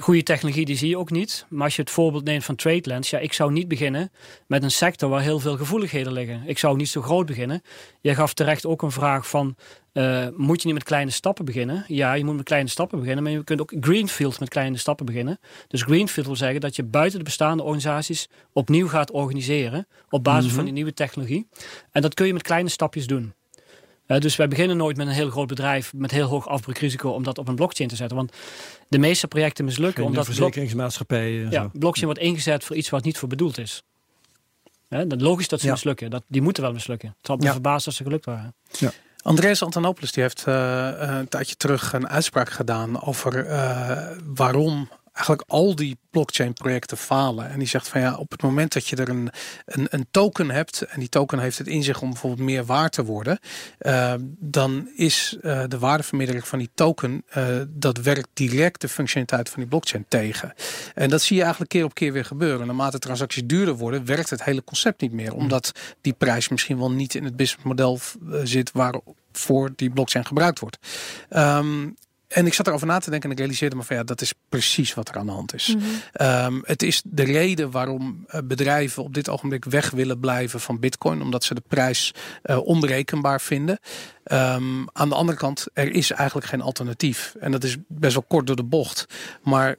goede technologie die zie je ook niet. Maar als je het voorbeeld neemt van TradeLens, ja, ik zou niet beginnen met een sector waar heel veel gevoeligheden liggen. Ik zou niet zo groot beginnen. Je gaf terecht ook een vraag van, uh, moet je niet met kleine stappen beginnen? Ja, je moet met kleine stappen beginnen, maar je kunt ook greenfield met kleine stappen beginnen. Dus greenfield wil zeggen dat je buiten de bestaande organisaties opnieuw gaat organiseren op basis mm -hmm. van die nieuwe technologie. En dat kun je met kleine stapjes doen. Uh, dus wij beginnen nooit met een heel groot bedrijf met heel hoog afbreukrisico om dat op een blockchain te zetten. Want de meeste projecten mislukken. omdat verzekeringsmaatschappijen. Ja, blockchain wordt ingezet voor iets wat niet voor bedoeld is. Ja, dat logisch dat ze ja. mislukken. Dat, die moeten wel mislukken. Het had me ja. verbaasd als ze gelukt waren. Ja. Andreas Antonopoulos die heeft uh, een tijdje terug een uitspraak gedaan over uh, waarom eigenlijk al die blockchain projecten falen. En die zegt van ja, op het moment dat je er een, een, een token hebt en die token heeft het in zich om bijvoorbeeld meer waard te worden, uh, dan is uh, de waardevermiddeling van die token, uh, dat werkt direct de functionaliteit van die blockchain tegen. En dat zie je eigenlijk keer op keer weer gebeuren. Naarmate transacties duurder worden, werkt het hele concept niet meer. Omdat die prijs misschien wel niet in het businessmodel zit waarvoor die blockchain gebruikt wordt. Um, en ik zat erover na te denken en ik realiseerde me van ja, dat is precies wat er aan de hand is. Mm -hmm. um, het is de reden waarom bedrijven op dit ogenblik weg willen blijven van bitcoin. Omdat ze de prijs uh, onberekenbaar vinden. Um, aan de andere kant, er is eigenlijk geen alternatief. En dat is best wel kort door de bocht. Maar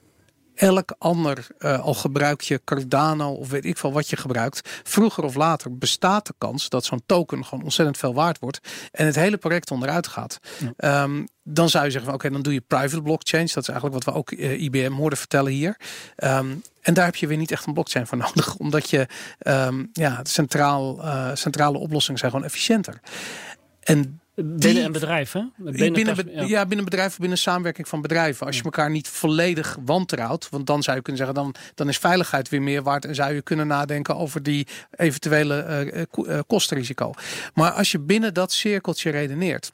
elk ander, uh, al gebruik je Cardano of weet ik veel wat je gebruikt, vroeger of later bestaat de kans dat zo'n token gewoon ontzettend veel waard wordt en het hele project onderuit gaat. Ja. Um, dan zou je zeggen van oké, okay, dan doe je private blockchains. Dat is eigenlijk wat we ook uh, IBM hoorden vertellen hier. Um, en daar heb je weer niet echt een blockchain voor nodig, omdat je um, ja, centraal, uh, centrale oplossingen zijn gewoon efficiënter. En Binnen een bedrijf, hè? Binnen, binnen, ja. ja. binnen bedrijven, binnen samenwerking van bedrijven. Als je elkaar niet volledig wantrouwt, want dan zou je kunnen zeggen, dan, dan is veiligheid weer meer waard en zou je kunnen nadenken over die eventuele uh, uh, kostenrisico. Maar als je binnen dat cirkeltje redeneert,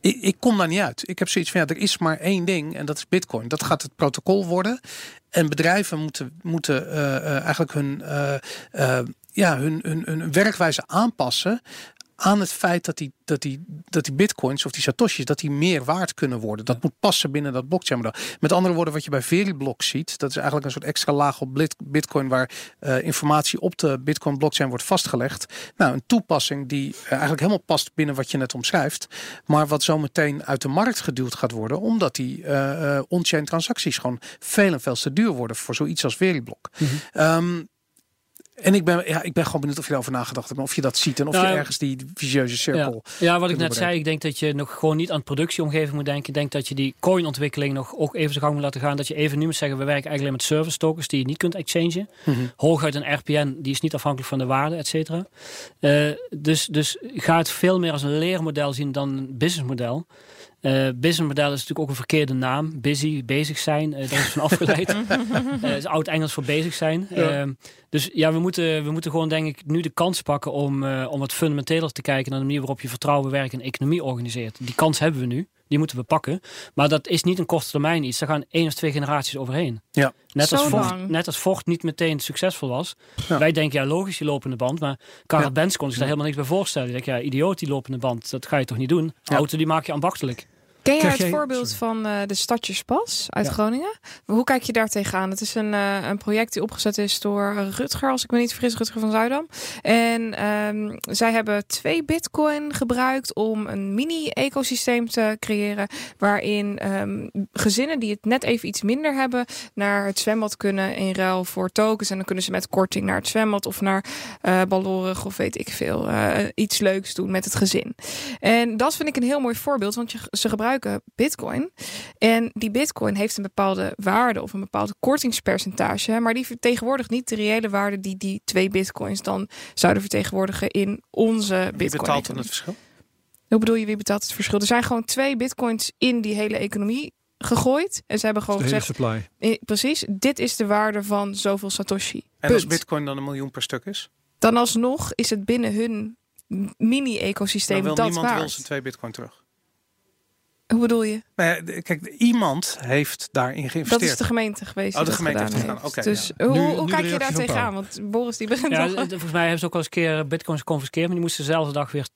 ik, ik, kom daar niet uit. Ik heb zoiets van ja, er is maar één ding en dat is Bitcoin. Dat gaat het protocol worden. En bedrijven moeten, moeten uh, eigenlijk hun, ja, hun, hun, hun werkwijze aanpassen aan het feit dat die, dat, die, dat die bitcoins of die satoshis dat die meer waard kunnen worden. Dat moet passen binnen dat blockchain model. Met andere woorden, wat je bij Veriblock ziet, dat is eigenlijk een soort extra laag op bitcoin waar uh, informatie op de bitcoin blockchain wordt vastgelegd. Nou, een toepassing die uh, eigenlijk helemaal past binnen wat je net omschrijft, maar wat zo meteen uit de markt geduwd gaat worden, omdat die uh, on-chain transacties gewoon veel en veel te duur worden voor zoiets als Veriblock. Mm -hmm. En ik ben, ja, ik ben gewoon benieuwd of je erover nagedacht hebt. Of je dat ziet en of je nou, ergens die vicieuze cirkel. Ja, ja wat ik net zei. Ik denk dat je nog gewoon niet aan het productieomgeving moet denken. Ik denk dat je die coinontwikkeling nog ook even zijn gang moet laten gaan. Dat je even nu moet zeggen, we werken eigenlijk alleen met service tokens die je niet kunt exchangen. Mm Hooguit een RPN, die is niet afhankelijk van de waarde, et cetera. Uh, dus, dus ga het veel meer als een leermodel zien dan een businessmodel. Uh, businessmodel is natuurlijk ook een verkeerde naam. Busy, bezig zijn, uh, daar is van afgeleid. uh, is oud-Engels voor bezig zijn. Dus ja, we moeten, we moeten gewoon denk ik nu de kans pakken om, om wat fundamenteler te kijken naar de manier waarop je vertrouwen, werk en economie organiseert. Die kans hebben we nu. Die moeten we pakken. Maar dat is niet een korte termijn iets. Daar gaan één of twee generaties overheen. Ja. Net, als Ford, net als Ford niet meteen succesvol was. Wij denken, ja, logisch, die lopende band. Maar Karel ja. Benz kon zich daar helemaal niks bij voorstellen. Die denkt, ja, idioot, die lopende band. Dat ga je toch niet doen? Auto, die maak je ambachtelijk. Ken je het voorbeeld van uh, de Stadjespas uit Groningen? Hoe kijk je daar tegenaan? Het is een, uh, een project die opgezet is door Rutger, als ik me niet vergis, Rutger van Zuidam. En um, zij hebben twee bitcoin gebruikt om een mini-ecosysteem te creëren. Waarin um, gezinnen die het net even iets minder hebben, naar het zwembad kunnen in ruil voor tokens. En dan kunnen ze met korting naar het zwembad of naar uh, Ballorig of weet ik veel. iets leuks doen met het gezin. En dat vind ik een heel mooi voorbeeld, want je, ze gebruiken bitcoin. En die bitcoin heeft een bepaalde waarde of een bepaald kortingspercentage. Maar die vertegenwoordigt niet de reële waarde die die twee bitcoins dan zouden vertegenwoordigen in onze bitcoin. Wie betaalt dan het verschil? Hoe bedoel je, wie betaalt het verschil? Er zijn gewoon twee bitcoins in die hele economie gegooid. En ze hebben gewoon gezegd... Supply. Precies, dit is de waarde van zoveel Satoshi. En als bitcoin dan een miljoen per stuk is? Dan alsnog is het binnen hun mini-ecosysteem dat niemand waard. wil zijn twee bitcoin terug. Hoe bedoel je? Nou kijk, iemand heeft daarin geïnvesteerd. Dat is de gemeente geweest. Oh, de gemeente heeft gedaan. Oké. dus hoe, hoe kijk je daar tegenaan? Want Boris die begint. Ja, volgens mij hebben ze ook al eens een keer bitcoins geconfiskeerd, maar die moesten dezelfde dag weer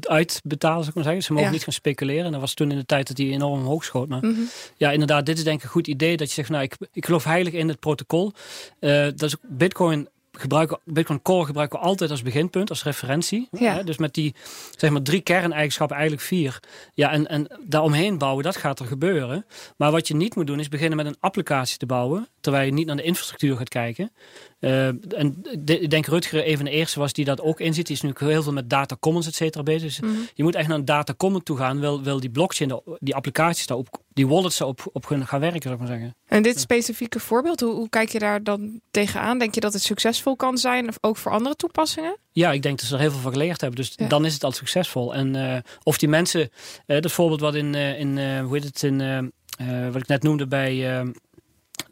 uitbetalen, zou ik maar zeggen. Ze mogen niet gaan speculeren. En dat was toen in de tijd dat die enorm hoog schoot. Maar mhm. ja, inderdaad, dit is denk ik een goed idee dat je zegt, nou, ik, ik geloof heilig in het protocol. Uh, dat is Bitcoin gebruiken, Bitcoin Core gebruiken we altijd als beginpunt, als referentie. Ja. Dus met die zeg maar drie kerneigenschappen, eigenlijk vier. Ja, en, en daaromheen bouwen, dat gaat er gebeuren. Maar wat je niet moet doen, is beginnen met een applicatie te bouwen, terwijl je niet naar de infrastructuur gaat kijken. Uh, en ik denk Rutger even de eerste was die dat ook inziet. Die is nu heel veel met data commons et cetera bezig. Dus mhm. je moet echt naar een data common toe gaan. Wil, wil die blockchain, die applicaties daarop, die wallets daarop op gaan werken, zou ik maar zeggen. En dit specifieke voorbeeld, hoe, hoe, kijk je daar dan tegenaan? Denk je dat het succesvol kan zijn, of ook voor andere toepassingen? Ja, ik denk dat ze er heel veel van geleerd hebben. Dus dan is het al succesvol. En uh, of die mensen, uh, dat voorbeeld wat in, in hoe heet het, in, wat ik net noemde bij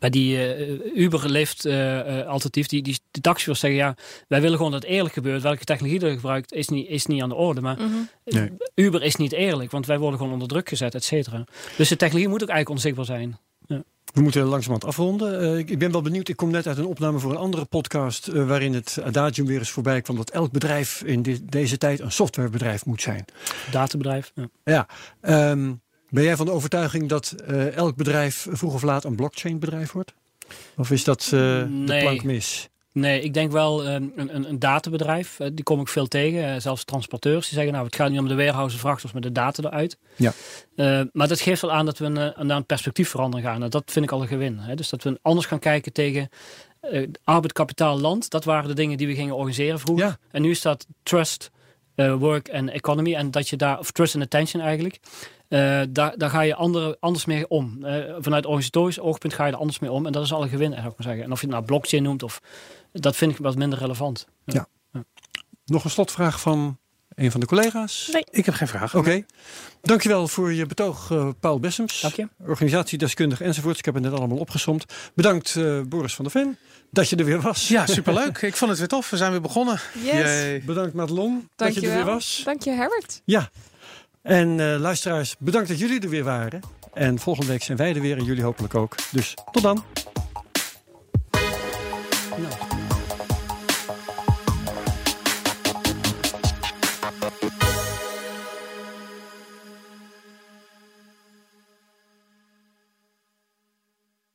bij die uh, Uber leeft uh, alternatief, die, die de taxichauffeurs zeggen ja, wij willen gewoon dat het eerlijk gebeurt. Welke technologie er gebruikt is niet, is niet aan de orde. Maar mhm. Uber is niet eerlijk, want wij worden gewoon onder druk gezet, et cetera. Dus de technologie moet ook eigenlijk onzichtbaar zijn. Ja. We moeten langzamerhand afronden. Uh, ik ben wel benieuwd. Ik kom net uit een opname voor een andere podcast. Uh, waarin het adagium weer eens voorbij kwam. dat elk bedrijf in dit, deze tijd een softwarebedrijf moet zijn. Databedrijf. Ja. ja um, ben jij van de overtuiging dat uh, elk bedrijf vroeg of laat een blockchain bedrijf wordt? Of is dat uh, nee. de plank mis? Nee, ik denk wel um, een, een, databedrijf. Uh, die kom ik veel tegen. zelfs transporteurs die zeggen, nou het gaat niet om de warehouse vrachters, maar de data eruit. Ja. maar dat geeft wel aan dat we een, naar een perspectief veranderen gaan. En dat vind ik al een gewin. Hè? Dus dat we anders gaan kijken tegen arbeid, kapitaal, land. Dat waren de dingen die we gingen organiseren vroeger. Ja. En nu staat trust, work en economy. En dat je daar, of trust and attention eigenlijk. Uh, daar, daar ga je andere, anders mee om. Uh, vanuit organisatorisch oogpunt ga je er anders mee om. En dat is al een gewin, zou ik maar zeggen. En of je het nou blockchain noemt, of, dat vind ik wat minder relevant. Ja. ja. Nog een slotvraag van een van de collega's? Nee. Ik heb geen vragen. Oké. Dankjewel voor je betoog, eh, Paul Bessems. Dank je. Organisatiedeskundig enzovoorts. Ik heb het net allemaal opgesomd. Bedankt, eh, Boris van der Ven, dat je er weer was. Ja, superleuk. ik vond het weer tof. We zijn weer begonnen. Yes. Bedankt, Madelon, dat je, er weer was. Dank je, Herbert. Ja. En eh, luisteraars, bedankt dat jullie er weer waren. En volgende week zijn wij er weer en jullie hopelijk ook. Dus tot dan. Nou.